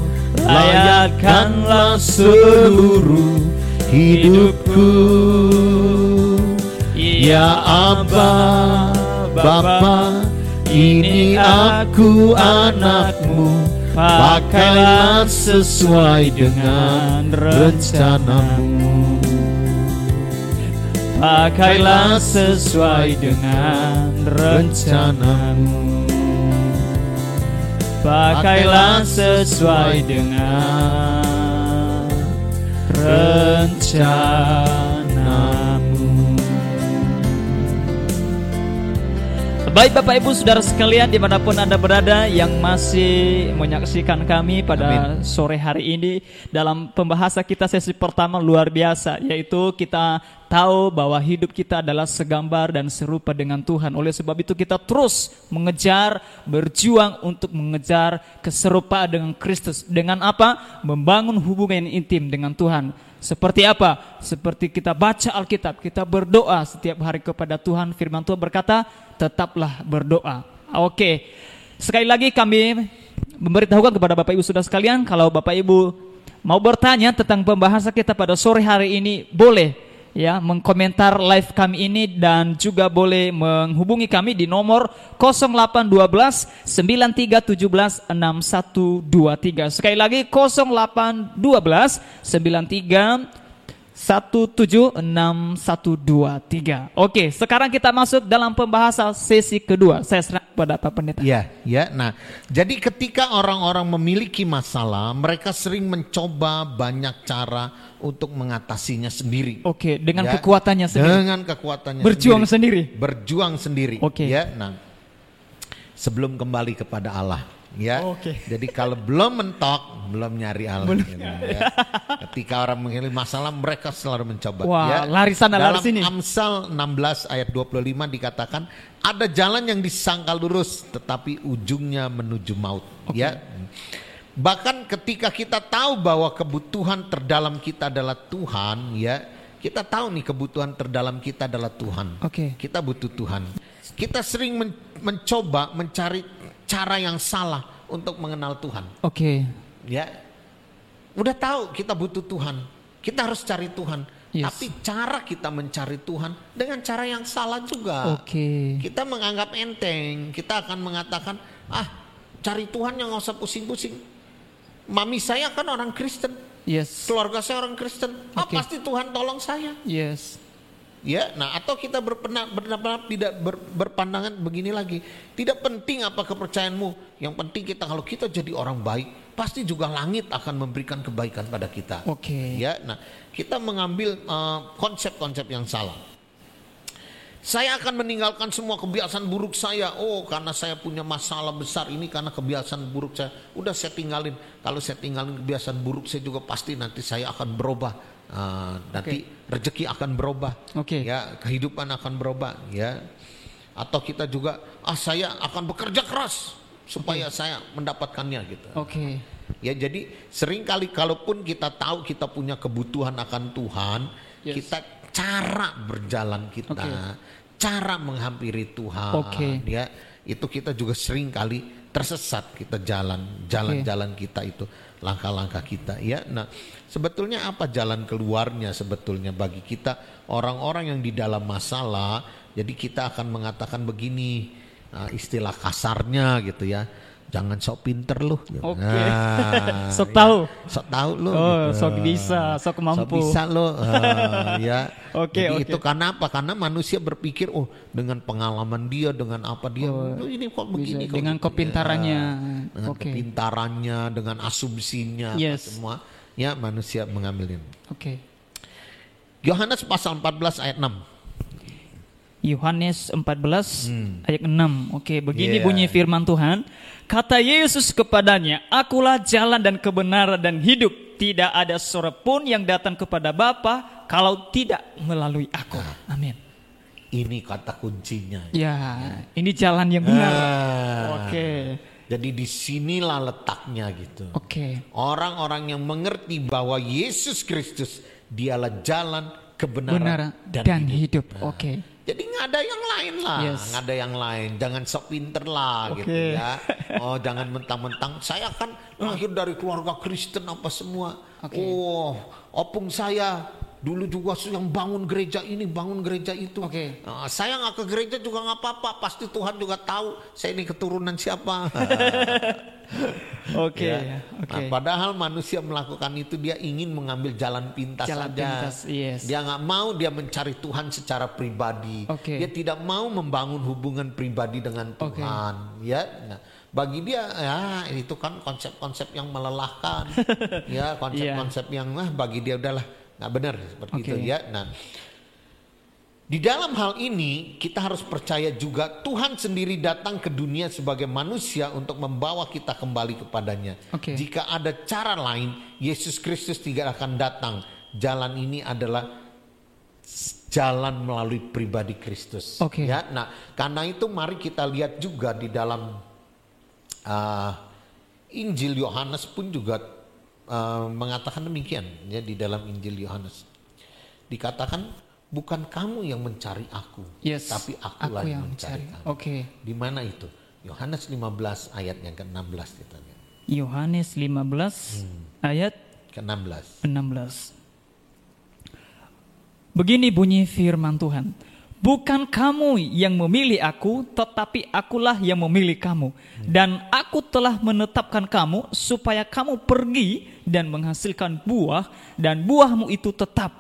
Layakkanlah seluruh hidupku. Ya Aba, Bapa, ini aku anakmu. Pakailah sesuai dengan rencanamu. Pakailah sesuai dengan rencanamu Pakailah sesuai dengan rencanamu. Baik Bapak Ibu Saudara sekalian di mana pun Anda berada yang masih menyaksikan kami pada sore hari ini dalam pembahasan kita sesi pertama luar biasa yaitu kita tahu bahwa hidup kita adalah segambar dan serupa dengan Tuhan. Oleh sebab itu kita terus mengejar, berjuang untuk mengejar keserupaan dengan Kristus. Dengan apa? Membangun hubungan yang intim dengan Tuhan. Seperti apa? Seperti kita baca Alkitab, kita berdoa setiap hari kepada Tuhan. Firman Tuhan berkata, tetaplah berdoa. Oke. Sekali lagi kami memberitahukan kepada Bapak Ibu Saudara sekalian kalau Bapak Ibu mau bertanya tentang pembahasan kita pada sore hari ini, boleh ya mengkomentar live kami ini dan juga boleh menghubungi kami di nomor 0812 9317 6123. Sekali lagi 0812 93 176123. Oke, sekarang kita masuk dalam pembahasan sesi kedua. Saya serah kepada Pak Pendeta. Ya, ya. Nah, jadi ketika orang-orang memiliki masalah, mereka sering mencoba banyak cara untuk mengatasinya sendiri. Oke, dengan ya, kekuatannya sendiri. Dengan kekuatannya Berjuang sendiri. sendiri. Berjuang sendiri. Oke. Ya, nah. Sebelum kembali kepada Allah ya. Oke. Jadi kalau belum mentok, belum nyari Allah. Belum. Gitu, ya. Ketika orang mengalami masalah, mereka selalu mencoba. Wah, ya. lari sana, Dalam lari sini. Amsal 16 ayat 25 dikatakan ada jalan yang disangka lurus, tetapi ujungnya menuju maut. Ya. Bahkan ketika kita tahu bahwa kebutuhan terdalam kita adalah Tuhan, ya, kita tahu nih kebutuhan terdalam kita adalah Tuhan. Oke. Kita butuh Tuhan. Kita sering men- mencoba mencari cara yang salah untuk mengenal Tuhan. Oke. Ya, udah tahu kita butuh Tuhan. Kita harus cari Tuhan. Yes. Tapi cara kita mencari Tuhan dengan cara yang salah juga. Oke. Kita menganggap enteng. Kita akan mengatakan, ah cari Tuhan yang nggak usah pusing-pusing. Mami saya kan orang Kristen. Yes. Keluarga saya orang Kristen. Ah Oke. pasti Tuhan tolong saya. Yes. Ya, nah atau kita berpendapat tidak ber, berpandangan begini lagi. Tidak penting apa kepercayaanmu. Yang penting kita kalau kita jadi orang baik, pasti juga langit akan memberikan kebaikan pada kita. Oke. Ya, nah kita mengambil eh, konsep-konsep yang salah. Saya akan meninggalkan semua kebiasaan buruk saya. Oh, karena saya punya masalah besar ini karena kebiasaan buruk saya. Udah saya tinggalin. Kalau saya tinggalin kebiasaan buruk saya juga pasti nanti saya akan berubah. Ah, nanti rezeki akan berubah. Oke. Ya, kehidupan akan berubah. Ya. Atau kita juga, ah saya akan bekerja keras supaya saya mendapatkannya gitu. Oke. Ya jadi sering kali kalaupun kita tahu kita punya kebutuhan akan Tuhan, Yes. kita cara berjalan kita, Oke. cara menghampiri Tuhan, Oke. ya itu kita juga sering kali tersesat kita jalan, jalan-jalan kita itu, langkah-langkah kita, ya. Nah, sebetulnya apa jalan keluarnya sebetulnya bagi kita orang-orang yang di dalam masalah, jadi kita akan mengatakan begini, ah, istilah kasarnya gitu ya. Jangan sok pinter lu. gitu. Oke. Nah, Sok ya. tahu. Sok tahu lu. Oh, gitu. sok bisa, sok mampu. Sok bisa lu. ah, ya. Oke, Jadi oke. itu karena apa? Karena manusia berpikir, oh dengan pengalaman dia, dengan apa dia, Oh, "Oh, ini kok bisa. begini kok. Dengan gitu." kepintarannya. Ya, Dengan Oke. kepintarannya, dengan asumsinya, Yes. semua. Ya manusia mengambil ini. Oke. Yohanes pasal 14 ayat 6. Yohanes 14 ayat 6. Oke, begini Yeah. bunyi firman Tuhan. Kata Yesus kepadanya, "Akulah jalan dan kebenaran dan hidup. Tidak ada seorang pun yang datang kepada Bapa kalau tidak melalui aku." Amin. Ini kata kuncinya. Ya, ini jalan yang benar. Ah. Oke. Jadi di sinilah letaknya gitu. Oke. Orang-orang yang mengerti bahwa Yesus Kristus dialah jalan kebenaran Benar dan, hidup. Nah, Oke. Jadi nggak ada yang lain lah, Yes. nggak ada yang lain. Jangan sok pinter lah Oke. gitu ya. Oh jangan mentang-mentang saya kan lahir dari keluarga Kristen apa semua. Oke. Oh opung saya dulu juga yang bangun gereja ini, bangun gereja itu. Oke. Nah, saya nggak ke gereja juga nggak apa-apa. Pasti Tuhan juga tahu saya ini keturunan siapa. Oke. Ya. Oke. Nah, padahal manusia melakukan itu dia ingin mengambil jalan pintas Jalan saja. pintas, yes. Dia nggak mau dia mencari Tuhan secara pribadi. Oke. Dia tidak mau membangun hubungan pribadi dengan. Tuhan. Ya, nah, bagi dia ya itu kan konsep-konsep yang melelahkan. ya konsep-konsep yang ah, bagi dia udahlah nggak benar seperti Oke. itu ya. Nah. Di dalam hal ini kita harus percaya juga Tuhan sendiri datang ke dunia sebagai manusia untuk membawa kita kembali kepadanya. Oke. Jika ada cara lain, Yesus Kristus tidak akan datang. Jalan ini adalah jalan melalui pribadi Kristus. Oke. Ya, nah karena itu mari kita lihat juga di dalam ah, Injil Yohanes pun juga ah, mengatakan demikian ya di dalam Injil Yohanes dikatakan bukan kamu yang mencari aku, Yes. tapi akulah Aku yang yang mencari mencari. kamu. Oke. Di mana itu? Yohanes 15 ayat yang ke-16 kita lihat. Yohanes 15 Hmm. ayat ke-16. 16. Begini bunyi firman Tuhan. Bukan kamu yang memilih aku, tetapi akulah yang memilih kamu. Dan aku telah menetapkan kamu supaya kamu pergi dan menghasilkan buah, dan buahmu itu tetap.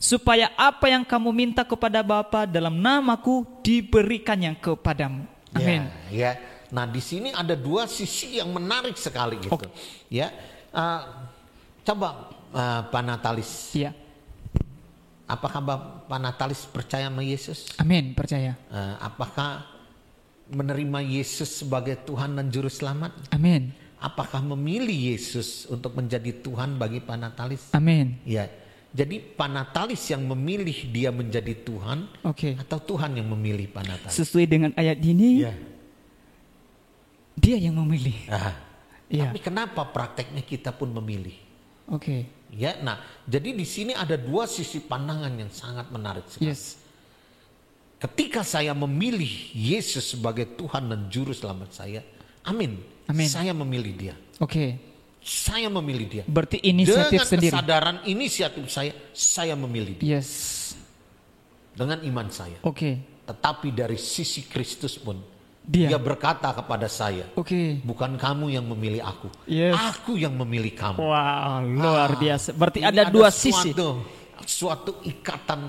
Supaya apa yang kamu minta kepada Bapa dalam namaku diberikannya kepadamu. Amin. Ya, ya. Nah, di sini ada dua sisi yang menarik sekali gitu. Ya. Uh, coba uh, Pak Natalis. Ya. Apakah Bapak Natalis percaya sama Yesus? Amin, percaya. Uh, apakah menerima Yesus sebagai Tuhan dan Juru Selamat? Amin. Apakah memilih Yesus untuk menjadi Tuhan bagi Pak Natalis? Amin. Ya. Jadi Pak Natalis yang memilih dia menjadi Tuhan Oke. atau Tuhan yang memilih Pak Natalis? Sesuai dengan ayat ini, Ya. dia yang memilih. Ah, Iya. Tapi kenapa prakteknya kita pun memilih? Oke. Ya, nah, jadi di sini ada dua sisi pandangan yang sangat menarik sekali. Yes. Ketika saya memilih Yesus sebagai Tuhan dan Juru Selamat saya, amin. Amin. Saya memilih Dia. Oke. Saya memilih Dia. Berarti inisiatif Dengan sendiri. kesadaran inisiatif saya, saya memilih Dia. Yes. Dengan iman saya. Oke. Tetapi dari sisi Kristus pun, Dia. Dia berkata kepada saya, Oke. bukan kamu yang memilih aku, Yes. aku yang memilih kamu. Wow, luar Ah, biasa. Berarti ini ada dua sisi. suatu, Suatu ikatan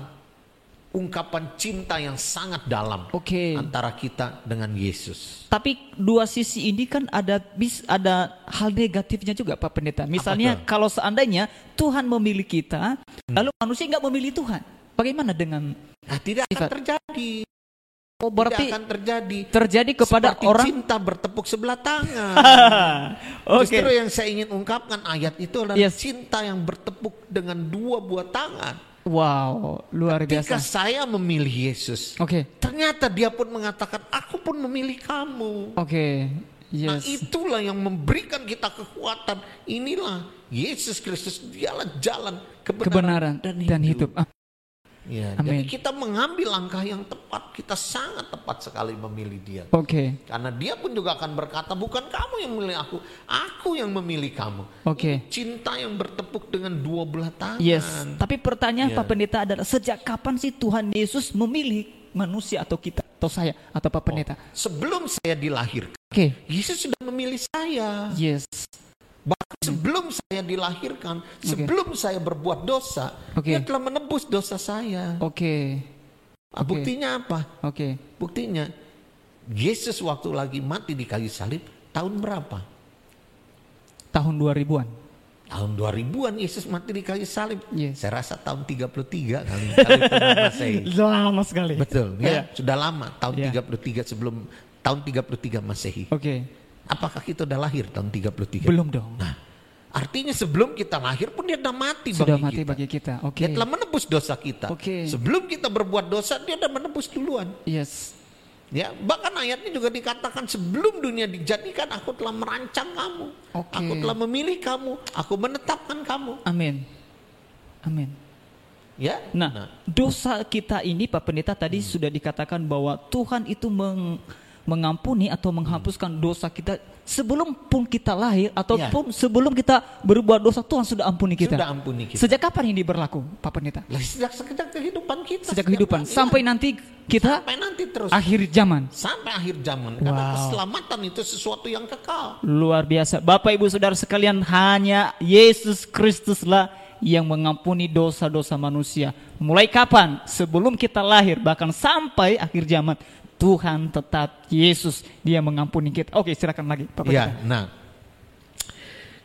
ungkapan cinta yang sangat dalam Oke. antara kita dengan Yesus. Tapi dua sisi ini kan ada bis ada hal negatifnya juga Pak Pendeta. Misalnya kalau seandainya Tuhan memilih kita, lalu manusia nggak memilih Tuhan. Bagaimana dengan Nah, tidak akan terjadi. Oh tidak berarti akan terjadi. terjadi kepada Seperti orang cinta bertepuk sebelah tangan. Oke. Justru yang saya ingin ungkapkan ayat itu adalah Yes. cinta yang bertepuk dengan dua buah tangan. Wow, luar Ketika biasa. saya memilih Yesus, Oke. ternyata dia pun mengatakan, aku pun memilih kamu. Oke. Nah Yes. itulah yang memberikan kita kekuatan. Inilah Yesus Kristus, dialah jalan kebenaran, Kebenaran dan, hidup. Ah, Ya, Amin. jadi kita mengambil langkah yang tepat. Kita sangat tepat sekali memilih dia. Oke. Karena dia pun juga akan berkata, bukan kamu yang memilih aku, aku yang memilih kamu. Oke. Cinta yang bertepuk dengan dua belah tangan. Yes. Tapi pertanyaan Ya. Pak Pendeta adalah sejak kapan sih Tuhan Yesus memilih manusia atau kita atau saya atau Pak Pendeta? Sebelum saya dilahirkan, Oke. Yesus sudah memilih saya. Yes. Bahkan sebelum saya dilahirkan, sebelum saya berbuat dosa, Oke. dia telah menebus dosa saya. Oke. Ah, Oke. Buktinya apa? Oke. Buktinya Yesus waktu lagi mati di kayu salib tahun berapa? Tahun 2000-an. Tahun 2000-an Yesus mati di kayu salib. Yes. Saya rasa tahun 33 kali kali. Lama sekali. Betul ya, sudah lama tahun Iya. 33 sebelum tahun 33 Masehi. Oke. Apakah kita udah lahir tahun 33? Belum dong. Nah, artinya sebelum kita lahir pun dia sudah mati Sudah bagi mati kita. bagi kita. Oke. Dia telah menebus dosa kita. Oke. Sebelum kita berbuat dosa, dia sudah menebus duluan. Yes. Ya, bahkan ayatnya juga dikatakan sebelum dunia dijadikan aku telah merancang kamu. Oke. Aku telah memilih kamu, aku menetapkan kamu. Amin. Amin. Ya. Nah, dosa kita ini Pak Pendeta tadi sudah dikatakan bahwa Tuhan itu meng- mengampuni atau menghapuskan dosa kita sebelum pun kita lahir ataupun sebelum kita berbuat dosa Tuhan sudah ampuni kita. sudah ampuni kita. Sejak kapan ini berlaku, Pak Pendeta? Sejak sejak kehidupan kita. Sejak kehidupan sampai nanti kita sampai nanti terus akhir zaman. sampai akhir zaman karena Wow. keselamatan itu sesuatu yang kekal. Luar biasa. Bapak Ibu Saudara sekalian, hanya Yesus Kristuslah yang mengampuni dosa-dosa manusia. Mulai kapan? Sebelum kita lahir, bahkan sampai akhir zaman. Tuhan tetap Yesus, dia mengampuni kita. Oke, silakan lagi Ya, Pendeta. nah.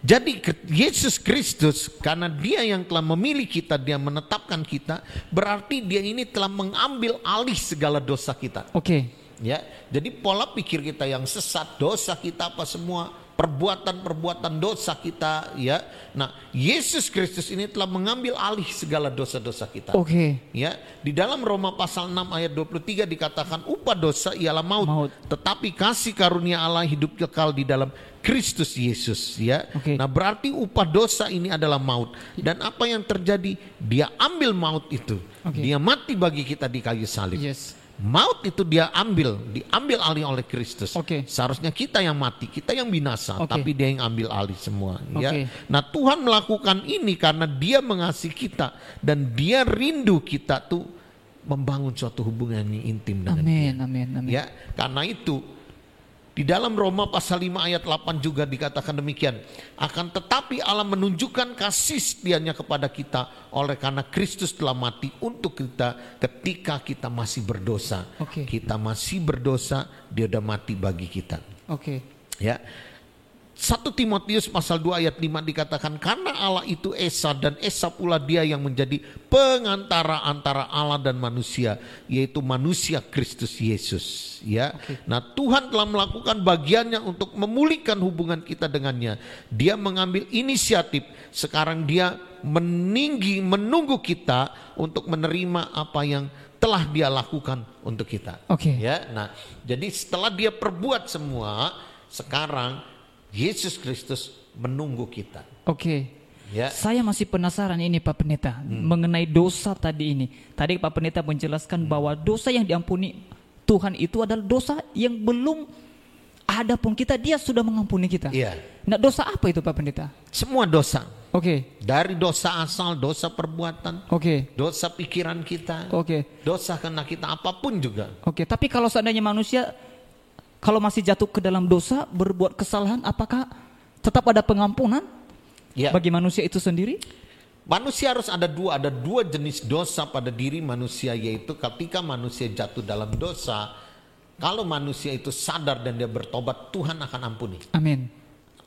Jadi Yesus Kristus karena dia yang telah memilih kita, dia menetapkan kita, berarti dia ini telah mengambil alih segala dosa kita. Oke. Ya, jadi pola pikir kita yang sesat, dosa kita apa semua, perbuatan-perbuatan dosa kita, ya. Nah, Yesus Kristus ini telah mengambil alih segala dosa-dosa kita. Oke. Ya, di dalam Roma pasal 6 ayat 23 dikatakan upah dosa ialah maut, Maut. tetapi kasih karunia Allah hidup kekal di dalam Kristus Yesus, ya. Oke. Nah, berarti upah dosa ini adalah maut. Dan apa yang terjadi? Dia ambil maut itu. Oke. Dia mati bagi kita di kayu salib. Yes. Maut itu dia ambil, diambil alih oleh Kristus. Oke. Seharusnya kita yang mati, kita yang binasa, Oke. tapi dia yang ambil alih semua. Ya. Nah Tuhan melakukan ini karena dia mengasihi kita dan dia rindu kita tuh membangun suatu hubungan yang intim dengan dia. Amin, amin, amin. Ya, karena itu di dalam Roma pasal 5 ayat 8 juga dikatakan demikian. Akan tetapi Allah menunjukkan kasih setianya kepada kita oleh karena Kristus telah mati untuk kita ketika kita masih berdosa. Oke. Kita masih berdosa, dia udah mati bagi kita. Oke. Ya. 1 Timotius pasal 2 ayat 5 dikatakan karena Allah itu Esa dan Esa pula dia yang menjadi pengantara antara Allah dan manusia yaitu manusia Kristus Yesus ya. Nah, Tuhan telah melakukan bagiannya untuk memulihkan hubungan kita dengannya. Dia mengambil inisiatif. Sekarang dia meninggi menunggu kita untuk menerima apa yang telah dia lakukan untuk kita. Oke. Ya, nah, jadi setelah dia perbuat semua, sekarang Yesus Kristus menunggu kita. Oke. Ya, Saya masih penasaran ini Pak Pendeta mengenai dosa tadi ini. Tadi Pak Pendeta menjelaskan bahwa dosa yang diampuni Tuhan itu adalah dosa yang belum ada pun kita dia sudah mengampuni kita. iya. Nah, dosa apa itu Pak Pendeta? Semua dosa. Oke. Dari dosa asal, dosa perbuatan, Oke. dosa pikiran kita, Oke. dosa karena kita apa pun juga. Oke, tapi kalau seandainya manusia kalau masih jatuh ke dalam dosa, berbuat kesalahan, apakah tetap ada pengampunan Ya, bagi manusia itu sendiri? manusia harus ada dua, ada dua jenis dosa pada diri manusia yaitu ketika manusia jatuh dalam dosa, kalau manusia itu sadar dan dia bertobat, Tuhan akan ampuni. Amin.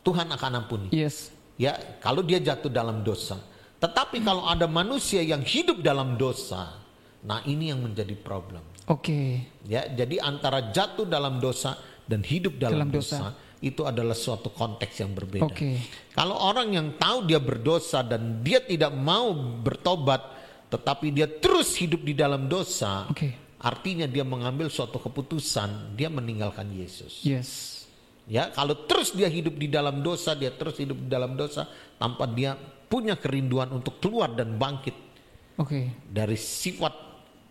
Tuhan akan ampuni. Yes. Ya, kalau dia jatuh dalam dosa. Tetapi kalau ada manusia yang hidup dalam dosa, nah ini yang menjadi problem. Oke. Ya, jadi antara jatuh dalam dosa dan hidup dalam, Dalam dosa. dosa, itu adalah suatu konteks yang berbeda. Oke. Kalau orang yang tahu dia berdosa dan dia tidak mau bertobat, tetapi dia terus hidup di dalam dosa, Oke. artinya dia mengambil suatu keputusan, dia meninggalkan Yesus. Yes. Ya, kalau terus dia hidup di dalam dosa, dia terus hidup di dalam dosa tanpa dia punya kerinduan untuk keluar dan bangkit Oke. dari sifat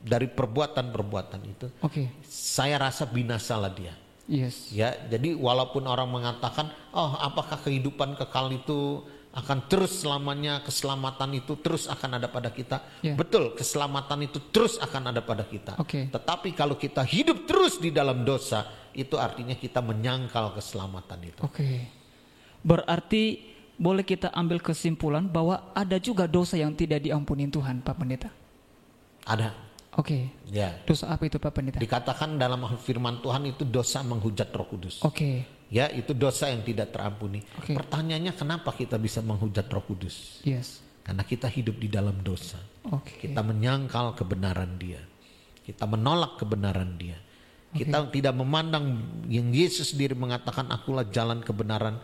dari perbuatan-perbuatan itu, Oke. saya rasa binasalah dia. Yes. Ya, jadi walaupun orang mengatakan, "Oh, apakah kehidupan kekal itu akan terus selamanya keselamatan itu terus akan ada pada kita?" Ya. Betul, keselamatan itu terus akan ada pada kita. Oke. Tetapi kalau kita hidup terus di dalam dosa, itu artinya kita menyangkal keselamatan itu. Oke. Berarti boleh kita ambil kesimpulan bahwa ada juga dosa yang tidak diampuni Tuhan, Pak Pendeta. Ada. Oke. Ya. Dosa apa itu Pak Pendeta? Dikatakan dalam firman Tuhan itu dosa menghujat Roh Kudus. Oke. Ya, itu dosa yang tidak terampuni. Oke. Pertanyaannya kenapa kita bisa menghujat Roh Kudus? Yes. Karena kita hidup di dalam dosa. Oke. Kita menyangkal kebenaran Dia. Kita menolak kebenaran Dia. Kita tidak memandang yang Yesus sendiri mengatakan akulah jalan kebenaran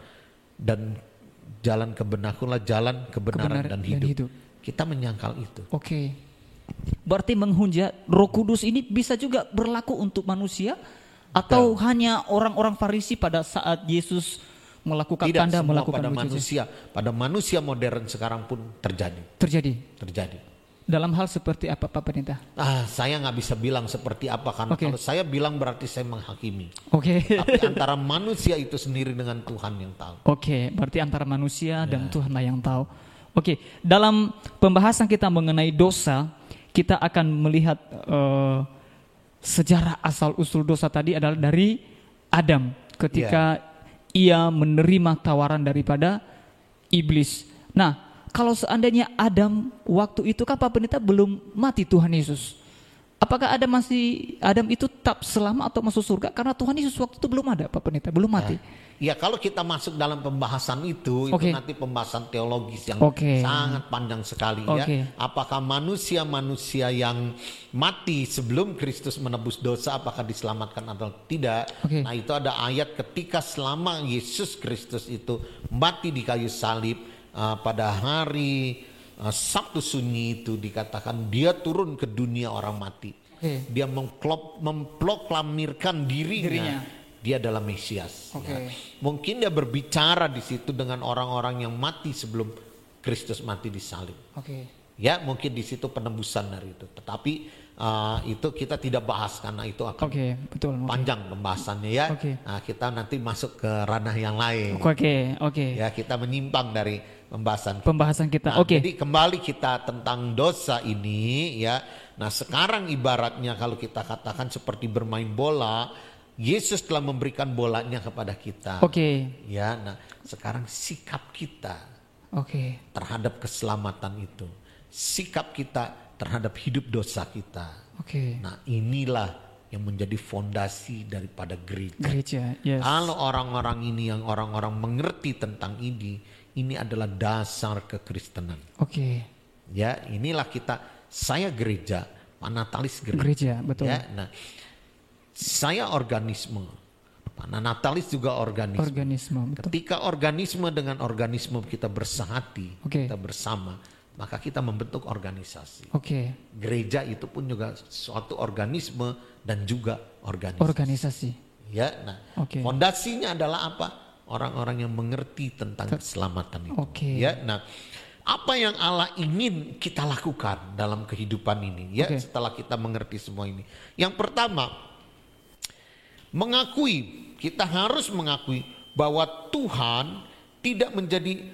dan jalan kebenaran, akulah jalan kebenaran, Kebenaran dan, dan hidup. hidup. Kita menyangkal itu. Oke. Berarti menghujat Roh Kudus ini bisa juga berlaku untuk manusia atau hanya orang-orang Farisi pada saat Yesus melakukan Tidak tanda semua melakukan pada mujizat? manusia, pada manusia modern sekarang pun terjadi, Terjadi. terjadi. Dalam hal seperti apa Pak Pendeta? Ah, saya nggak bisa bilang seperti apa karena Oke. kalau saya bilang berarti saya menghakimi. Oke. Tapi antara manusia itu sendiri dengan Tuhan yang tahu. Oke, berarti antara manusia dan Tuhan lah yang tahu. Oke, dalam pembahasan kita mengenai dosa, kita akan melihat eh, sejarah asal usul dosa tadi adalah dari Adam ketika ia menerima tawaran daripada iblis. Nah, kalau seandainya Adam waktu itu kan Pak Pendeta belum mati Tuhan Yesus. Apakah Adam masih Adam itu tetap selamat atau masuk surga? Karena Tuhan Yesus waktu itu belum ada Pak Pendeta, belum mati. Ya kalau kita masuk dalam pembahasan itu, itu Oke. nanti pembahasan teologis yang Oke. sangat panjang sekali Oke. ya. Apakah manusia-manusia yang mati sebelum Kristus menebus dosa, apakah diselamatkan atau tidak? Oke. Nah itu ada ayat ketika selama Yesus Kristus itu mati di kayu salib uh, pada hari uh, Sabtu sunyi itu dikatakan dia turun ke dunia orang mati. Oke. Dia mengklop, memproklamirkan dirinya, Dirinya. Dia adalah Mesias. Oke. Ya. Mungkin dia berbicara di situ dengan orang-orang yang mati sebelum Kristus mati di salib. Oke. Ya, mungkin di situ penebusan dari itu. Tetapi uh, itu kita tidak bahas karena itu akan Oke, betul. Oke. panjang pembahasannya ya. Oke. Nah, kita nanti masuk ke ranah yang lain. Oke, oke. Ya, kita menyimpang dari pembahasan. Pembahasan kita. Nah, Oke. Jadi kembali kita tentang dosa ini ya. Nah, sekarang ibaratnya kalau kita katakan seperti bermain bola, Yesus telah memberikan bolanya kepada kita. Oke. Ya, nah sekarang sikap kita Oke. terhadap keselamatan itu, sikap kita terhadap hidup dosa kita. Oke. Nah, inilah yang menjadi fondasi daripada gereja. Gereja. Yes. Kalau orang-orang ini yang orang-orang mengerti tentang ini, ini adalah dasar kekristenan. Oke. Ya, inilah kita saya gereja, Natalis gereja. Gereja, betul. Ya, nah, saya organisme, Pak Natalis juga organisme. Organisme, betul. Ketika organisme dengan organisme kita bersehati, Oke. kita bersama, maka kita membentuk organisasi. Oke. Gereja itu pun juga suatu organisme dan juga organisasi. Organisasi. Ya, nah, Oke. fondasinya adalah apa? Orang-orang yang mengerti tentang keselamatan itu. Oke. Ya, nah, apa yang Allah ingin kita lakukan dalam kehidupan ini? Ya, Oke. setelah kita mengerti semua ini. Yang pertama, mengakui kita harus mengakui bahwa Tuhan tidak menjadi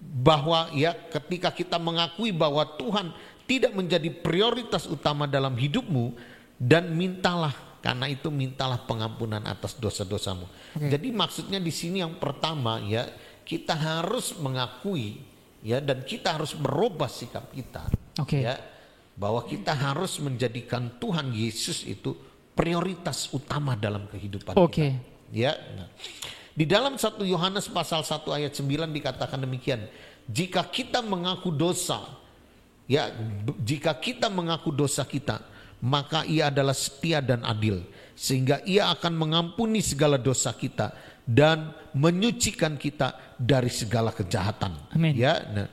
bahwa ya ketika kita mengakui bahwa Tuhan tidak menjadi prioritas utama dalam hidupmu dan mintalah karena itu mintalah pengampunan atas dosa-dosamu. Oke. Jadi maksudnya di sini yang pertama ya kita harus mengakui ya dan kita harus merubah sikap kita Oke. ya bahwa kita harus menjadikan Tuhan Yesus itu prioritas utama dalam kehidupan Oke. kita. Ya. Nah. Di dalam 1 Yohanes pasal 1 ayat 9 dikatakan demikian, jika kita mengaku dosa, ya jika kita mengaku dosa kita, maka ia adalah setia dan adil sehingga ia akan mengampuni segala dosa kita dan menyucikan kita dari segala kejahatan. Amin. Ya, nah,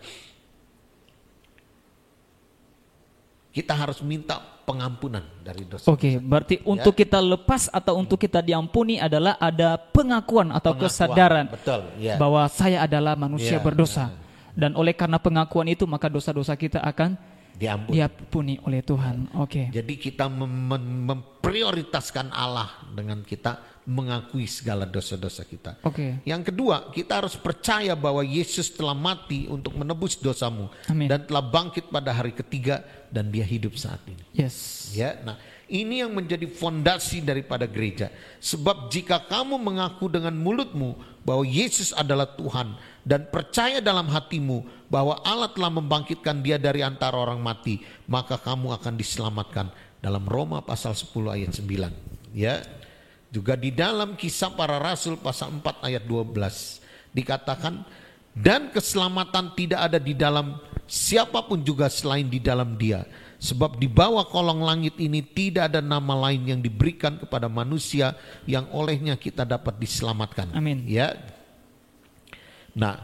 kita harus minta pengampunan dari dosa. Oke, berarti untuk kita lepas atau untuk kita diampuni adalah ada pengakuan atau Pengakuan, kesadaran betul, ya. bahwa saya adalah manusia Ya, berdosa. Dan oleh karena pengakuan itu maka dosa-dosa kita akan Diampuni. diampuni oleh Tuhan. Oke. Jadi kita mem- mem- memprioritaskan Allah dengan kita mengakui segala dosa-dosa kita. Oke. Yang kedua, kita harus percaya bahwa Yesus telah mati untuk menebus dosamu Amin. dan telah bangkit pada hari ketiga dan dia hidup saat ini. Yes. Ya, nah ini yang menjadi fondasi daripada gereja. Sebab jika kamu mengaku dengan mulutmu bahwa Yesus adalah Tuhan dan percaya dalam hatimu bahwa Allah telah membangkitkan dia dari antara orang mati, maka kamu akan diselamatkan. Dalam Roma pasal 10 ayat 9. Ya. Juga di dalam kisah para rasul pasal 4 ayat 12 dikatakan dan keselamatan tidak ada di dalam siapa pun juga selain di dalam dia. Sebab di bawah kolong langit ini tidak ada nama lain yang diberikan kepada manusia yang olehnya kita dapat diselamatkan. Amin. Ya. Nah,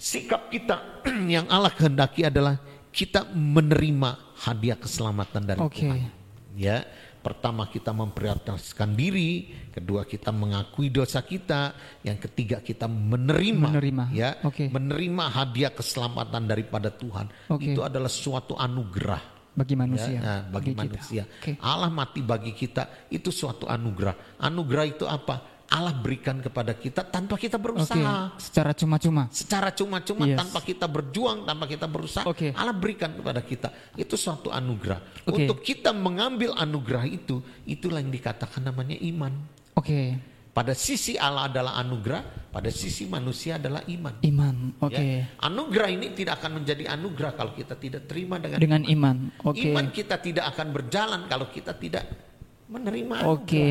sikap kita yang Allah kehendaki adalah kita menerima hadiah keselamatan dari Oke. Tuhan. Ya, pertama kita memprioritaskan diri, kedua kita mengakui dosa kita, yang ketiga kita menerima, Menerima. ya, Oke. menerima hadiah keselamatan daripada Tuhan. Oke. Itu adalah suatu anugerah. Bagi Ya, manusia. nah, bagi kita. manusia. Oke. Allah mati bagi kita itu suatu anugerah. Anugerah itu apa? Allah berikan kepada kita tanpa kita berusaha. Secara cuma-cuma. Secara cuma-cuma Yes. tanpa kita berjuang, tanpa kita berusaha, Oke. Allah berikan kepada kita. Itu suatu anugerah. Oke. Untuk kita mengambil anugerah itu, itulah yang dikatakan namanya iman. Oke. Pada sisi Allah adalah anugerah, pada sisi manusia adalah iman. Iman. Oke. Ya. Anugerah ini tidak akan menjadi anugerah kalau kita tidak terima dengan, Dengan iman. Oke. iman kita tidak akan berjalan kalau kita tidak menerima Oke.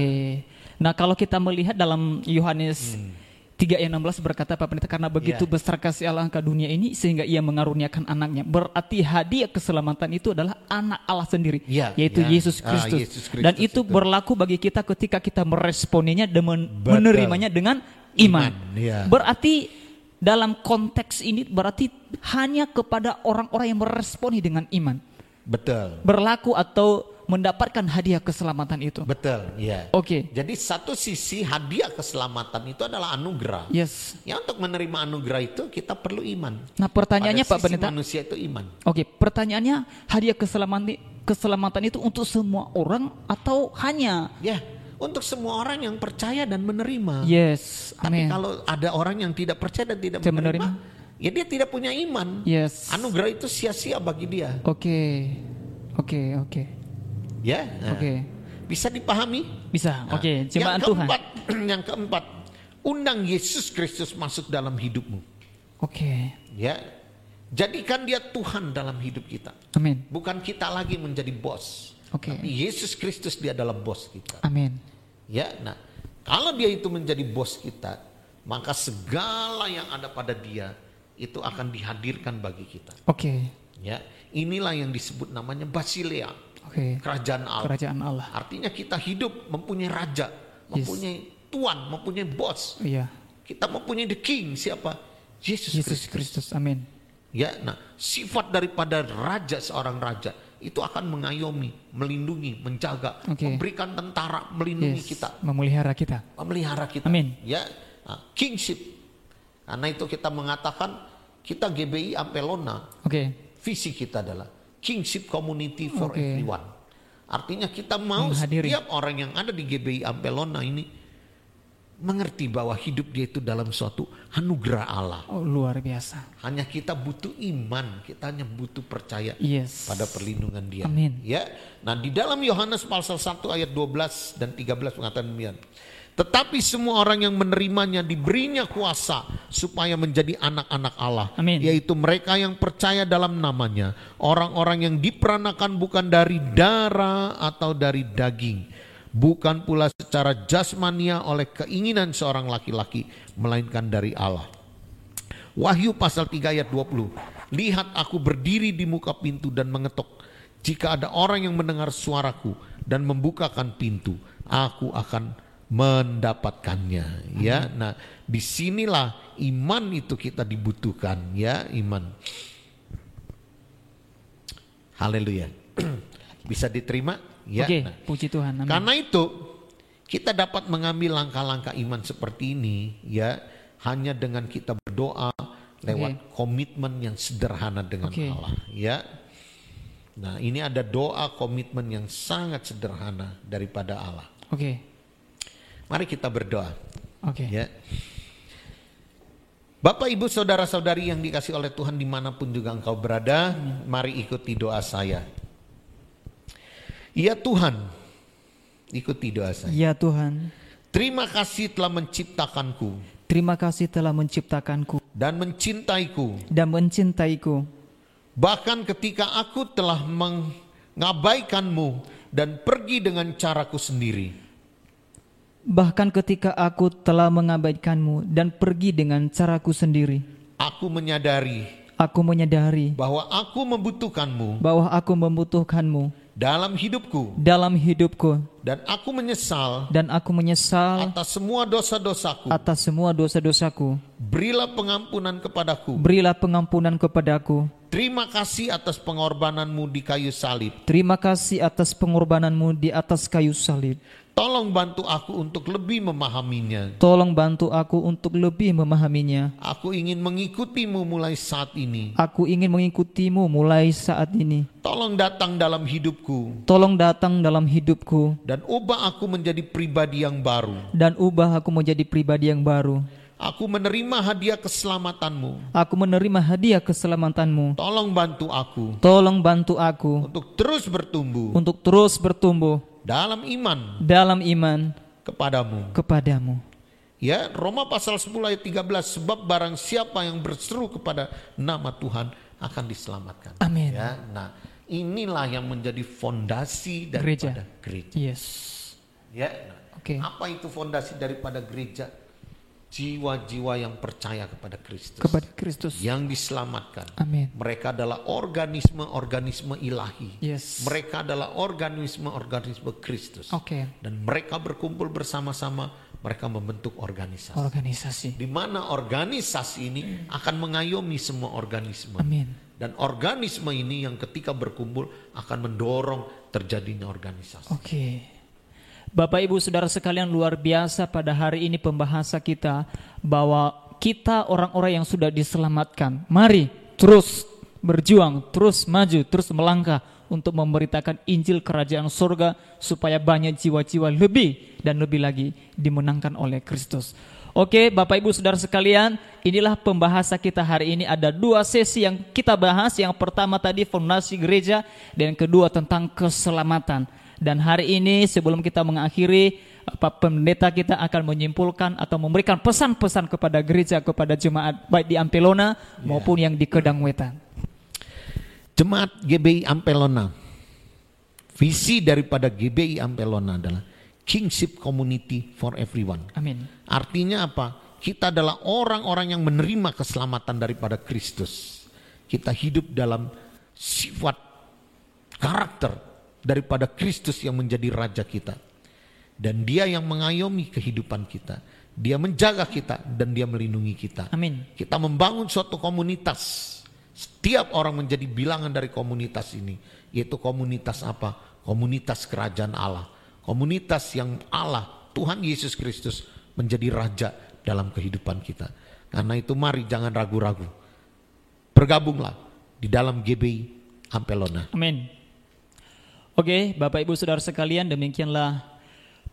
Nah, kalau kita melihat dalam Yohanes Hmm. 3 ayat 16 berkata Pak Pendeta karena begitu Ya. besar kasih Allah ke dunia ini sehingga ia mengaruniakan anaknya. Berarti hadiah keselamatan itu adalah anak Allah sendiri, Ya, yaitu ya. Yesus Ah, Kristus. Yesus Kristus Dan itu, itu. berlaku bagi kita ketika kita meresponinya dan men- Betul. menerimanya dengan iman. Iman, ya. Berarti dalam konteks ini berarti hanya kepada orang-orang yang meresponi dengan iman Betul. berlaku atau mendapatkan hadiah keselamatan itu. Betul, ya. Oke. Jadi satu sisi hadiah keselamatan itu adalah anugerah. Yes. Ya untuk menerima anugerah itu kita perlu iman. Nah pertanyaannya Pada Pak Pendeta, manusia itu iman. oke pertanyaannya hadiah keselamatan keselamatan itu untuk semua orang atau hanya Ya, untuk semua orang yang percaya dan menerima. Yes, Tapi amin. kalau ada orang yang tidak percaya dan tidak menerima, menerima. ya dia tidak punya iman. Yes. Anugerah itu sia-sia bagi dia. Oke. Oke, oke. Ya, nah, Oke. bisa dipahami? Bisa. Nah, Oke, yang Tuhan. keempat, yang keempat, undang Yesus Kristus masuk dalam hidupmu. Oke. Ya, jadikan dia Tuhan dalam hidup kita. Amin. Bukan kita lagi menjadi bos. Oke. Tapi Yesus Kristus dia adalah bos kita. Amin. Ya, nah kalau dia itu menjadi bos kita, maka segala yang ada pada dia itu akan dihadirkan bagi kita. Oke. Ya, inilah yang disebut namanya Basilea, Oke. kerajaan Allah. Kerajaan Allah. Artinya kita hidup mempunyai raja, Yes. mempunyai tuan, mempunyai bos. Iya. Kita mempunyai the king siapa? Yesus, Yesus Kristus. Kristus. Amin. Ya, nah sifat daripada raja seorang raja itu akan mengayomi, melindungi, menjaga, Oke. memberikan tentara, melindungi Yes. kita, Memelihara kita. memelihara kita. Amin. Ya, nah, kingship. Karena itu kita mengatakan kita GBI Ampelona, Oke. visi kita adalah kingship community for Oke. everyone. Artinya kita mau Menghadiri. setiap orang yang ada di GBI Ampelona ini mengerti bahwa hidup dia itu dalam suatu anugerah Allah. Oh, luar biasa. Hanya kita butuh iman, kita hanya butuh percaya Yes. pada perlindungan dia. Amin. Ya. Nah, di dalam Yohanes pasal 1 ayat 12 dan 13 mengatakan demikian. Tetapi semua orang yang menerimanya diberinya kuasa supaya menjadi anak-anak Allah. Amin. Yaitu mereka yang percaya dalam namanya. Orang-orang yang diperanakan bukan dari darah atau dari daging. Bukan pula secara jasmania oleh keinginan seorang laki-laki. Melainkan dari Allah. Wahyu pasal 3 ayat 20. Lihat aku berdiri di muka pintu dan mengetok. Jika ada orang yang mendengar suaraku dan membukakan pintu, aku akan mendapatkannya. Ya, nah di sinilah iman itu kita dibutuhkan, ya iman. Haleluya. Bisa diterima? Ya. Oke. nah. Puji Tuhan. Amin. Karena itu kita dapat mengambil langkah-langkah iman seperti ini ya hanya dengan kita berdoa lewat komitmen yang sederhana dengan Oke. Allah ya. Nah, ini ada doa komitmen yang sangat sederhana daripada Allah. Oke. Mari kita berdoa Oke. ya. Bapak ibu saudara-saudari yang dikasih oleh Tuhan di mana pun juga engkau berada Mari ikuti doa saya Ya Tuhan Ikuti doa saya Ya Tuhan, Terima kasih telah menciptakanku terima kasih telah menciptakanku dan mencintaiku. dan mencintaiku. Bahkan ketika aku telah mengabaikanmu dan pergi dengan caraku sendiri. Bahkan ketika aku telah mengabaikanmu dan pergi dengan caraku sendiri, Aku menyadari aku menyadari bahwa aku membutuhkanmu bahwa aku membutuhkanmu dalam hidupku. dalam hidupku Dan aku menyesal dan aku menyesal atas semua dosa-dosaku. atas semua dosa-dosaku. Berilah pengampunan kepadaku. Berilah pengampunan kepadaku. Terima kasih atas pengorbananmu di kayu salib. Terima kasih atas pengorbananmu di atas kayu salib. Tolong bantu aku untuk lebih memahaminya. Tolong bantu aku untuk lebih memahaminya. Aku ingin mengikutimu mulai saat ini. Aku ingin mengikutimu mulai saat ini. Tolong datang dalam hidupku Tolong datang dalam hidupku dan ubah aku menjadi pribadi yang baru. dan ubah aku menjadi pribadi yang baru. Aku menerima hadiah keselamatanmu. Aku menerima hadiah keselamatanmu. Tolong bantu aku Tolong bantu aku untuk terus bertumbuh untuk terus bertumbuh dalam iman dalam iman kepadamu. kepadamu. Ya, Roma pasal 10 ayat 13 sebab barang siapa yang berseru kepada nama Tuhan akan diselamatkan. Amin. Ya, nah inilah yang menjadi fondasi daripada gereja. Yes. Ya, nah, Oke. apa itu fondasi daripada gereja? Jiwa-jiwa yang percaya kepada Kristus, Kepada Kristus. yang diselamatkan. Amin. Mereka adalah organisme-organisme ilahi. Yes. Mereka adalah organisme-organisme Kristus. Oke. Dan mereka berkumpul bersama-sama, mereka membentuk organisasi. Organisasi. Di mana organisasi ini akan mengayomi semua organisme. Amin. Dan organisme ini yang ketika berkumpul akan mendorong terjadinya organisasi. Oke. Bapak Ibu Saudara sekalian luar biasa pada hari ini pembahasa kita bahwa kita orang-orang yang sudah diselamatkan. Mari terus berjuang, terus maju, terus melangkah untuk memberitakan Injil Kerajaan Surga supaya banyak jiwa-jiwa lebih dan lebih lagi dimenangkan oleh Kristus. Oke, Bapak Ibu Saudara sekalian, inilah pembahasan kita hari ini. Ada dua sesi yang kita bahas. Yang pertama tadi fondasi gereja dan kedua tentang keselamatan. Dan hari ini sebelum kita mengakhiri, Pak Pendeta kita akan menyimpulkan atau memberikan pesan-pesan kepada gereja, kepada jemaat baik di Ampelona maupun yang di Kedang Wetan. Jemaat GBI Ampelona. Visi daripada GBI Ampelona adalah kingship community for everyone. Amin. Artinya apa? Kita adalah orang-orang yang menerima keselamatan daripada Kristus. Kita hidup dalam sifat karakter daripada Kristus yang menjadi raja kita. Dan dia yang mengayomi kehidupan kita. Dia menjaga kita dan dia melindungi kita. Amin. Kita membangun suatu komunitas. Setiap orang menjadi bilangan dari komunitas ini. Yaitu komunitas apa? Komunitas kerajaan Allah. Komunitas yang Allah, Tuhan Yesus Kristus menjadi raja dalam kehidupan kita. Karena itu mari jangan ragu-ragu. Bergabunglah di dalam GBI Ampelona. Amin. Oke, Bapak Ibu Saudara sekalian, demikianlah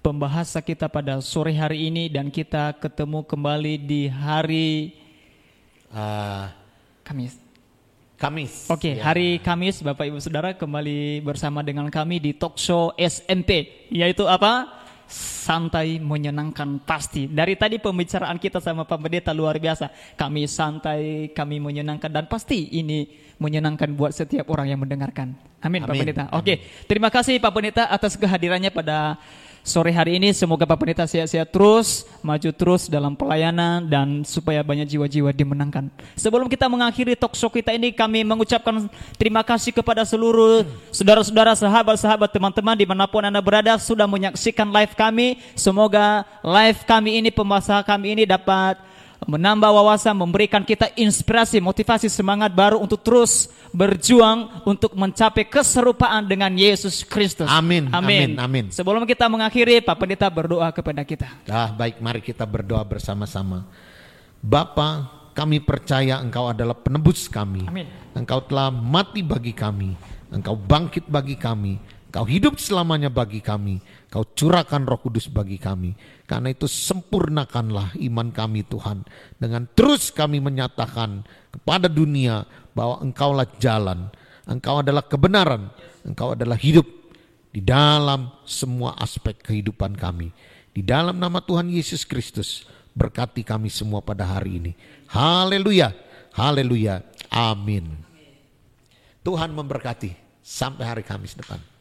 pembahasan kita pada sore hari ini dan kita ketemu kembali di hari Uh, Kamis. Kamis. Oke, Ya. hari Kamis Bapak Ibu Saudara kembali bersama dengan kami di talk show SMP yaitu apa? Santai menyenangkan pasti. Dari tadi pembicaraan kita sama Pak Pendeta luar biasa. Kami santai, kami menyenangkan dan pasti ini menyenangkan buat setiap orang yang mendengarkan. Amin, Pak Amin. Pendeta. Oke, terima kasih Pak Pendeta atas kehadirannya pada sore hari ini. Semoga Pak Pendeta sehat-sehat terus, maju terus dalam pelayanan dan supaya banyak jiwa-jiwa dimenangkan. Sebelum kita mengakhiri talk show kita ini, kami mengucapkan terima kasih kepada seluruh saudara-saudara, sahabat-sahabat, teman-teman di mana pun anda berada sudah menyaksikan live kami. Semoga live kami ini, pembahasan kami ini dapat menambah wawasan, memberikan kita inspirasi, motivasi, semangat baru untuk terus berjuang untuk mencapai keserupaan dengan Yesus Kristus. Amin, Amin. amin. Sebelum kita mengakhiri, Pak Pendeta berdoa kepada kita. Ah, baik, mari kita berdoa bersama-sama. Bapa, kami percaya Engkau adalah penebus kami. Amin. Engkau telah mati bagi kami. Engkau bangkit bagi kami. Engkau hidup selamanya bagi kami. Engkau curahkan roh kudus bagi kami. Karena itu sempurnakanlah iman kami Tuhan. Dengan terus kami menyatakan kepada dunia bahwa Engkaulah jalan. Engkau adalah kebenaran. Engkau adalah hidup di dalam semua aspek kehidupan kami. Di dalam nama Tuhan Yesus Kristus, berkati kami semua pada hari ini. Haleluya, haleluya, amin. Tuhan memberkati sampai hari Kamis depan.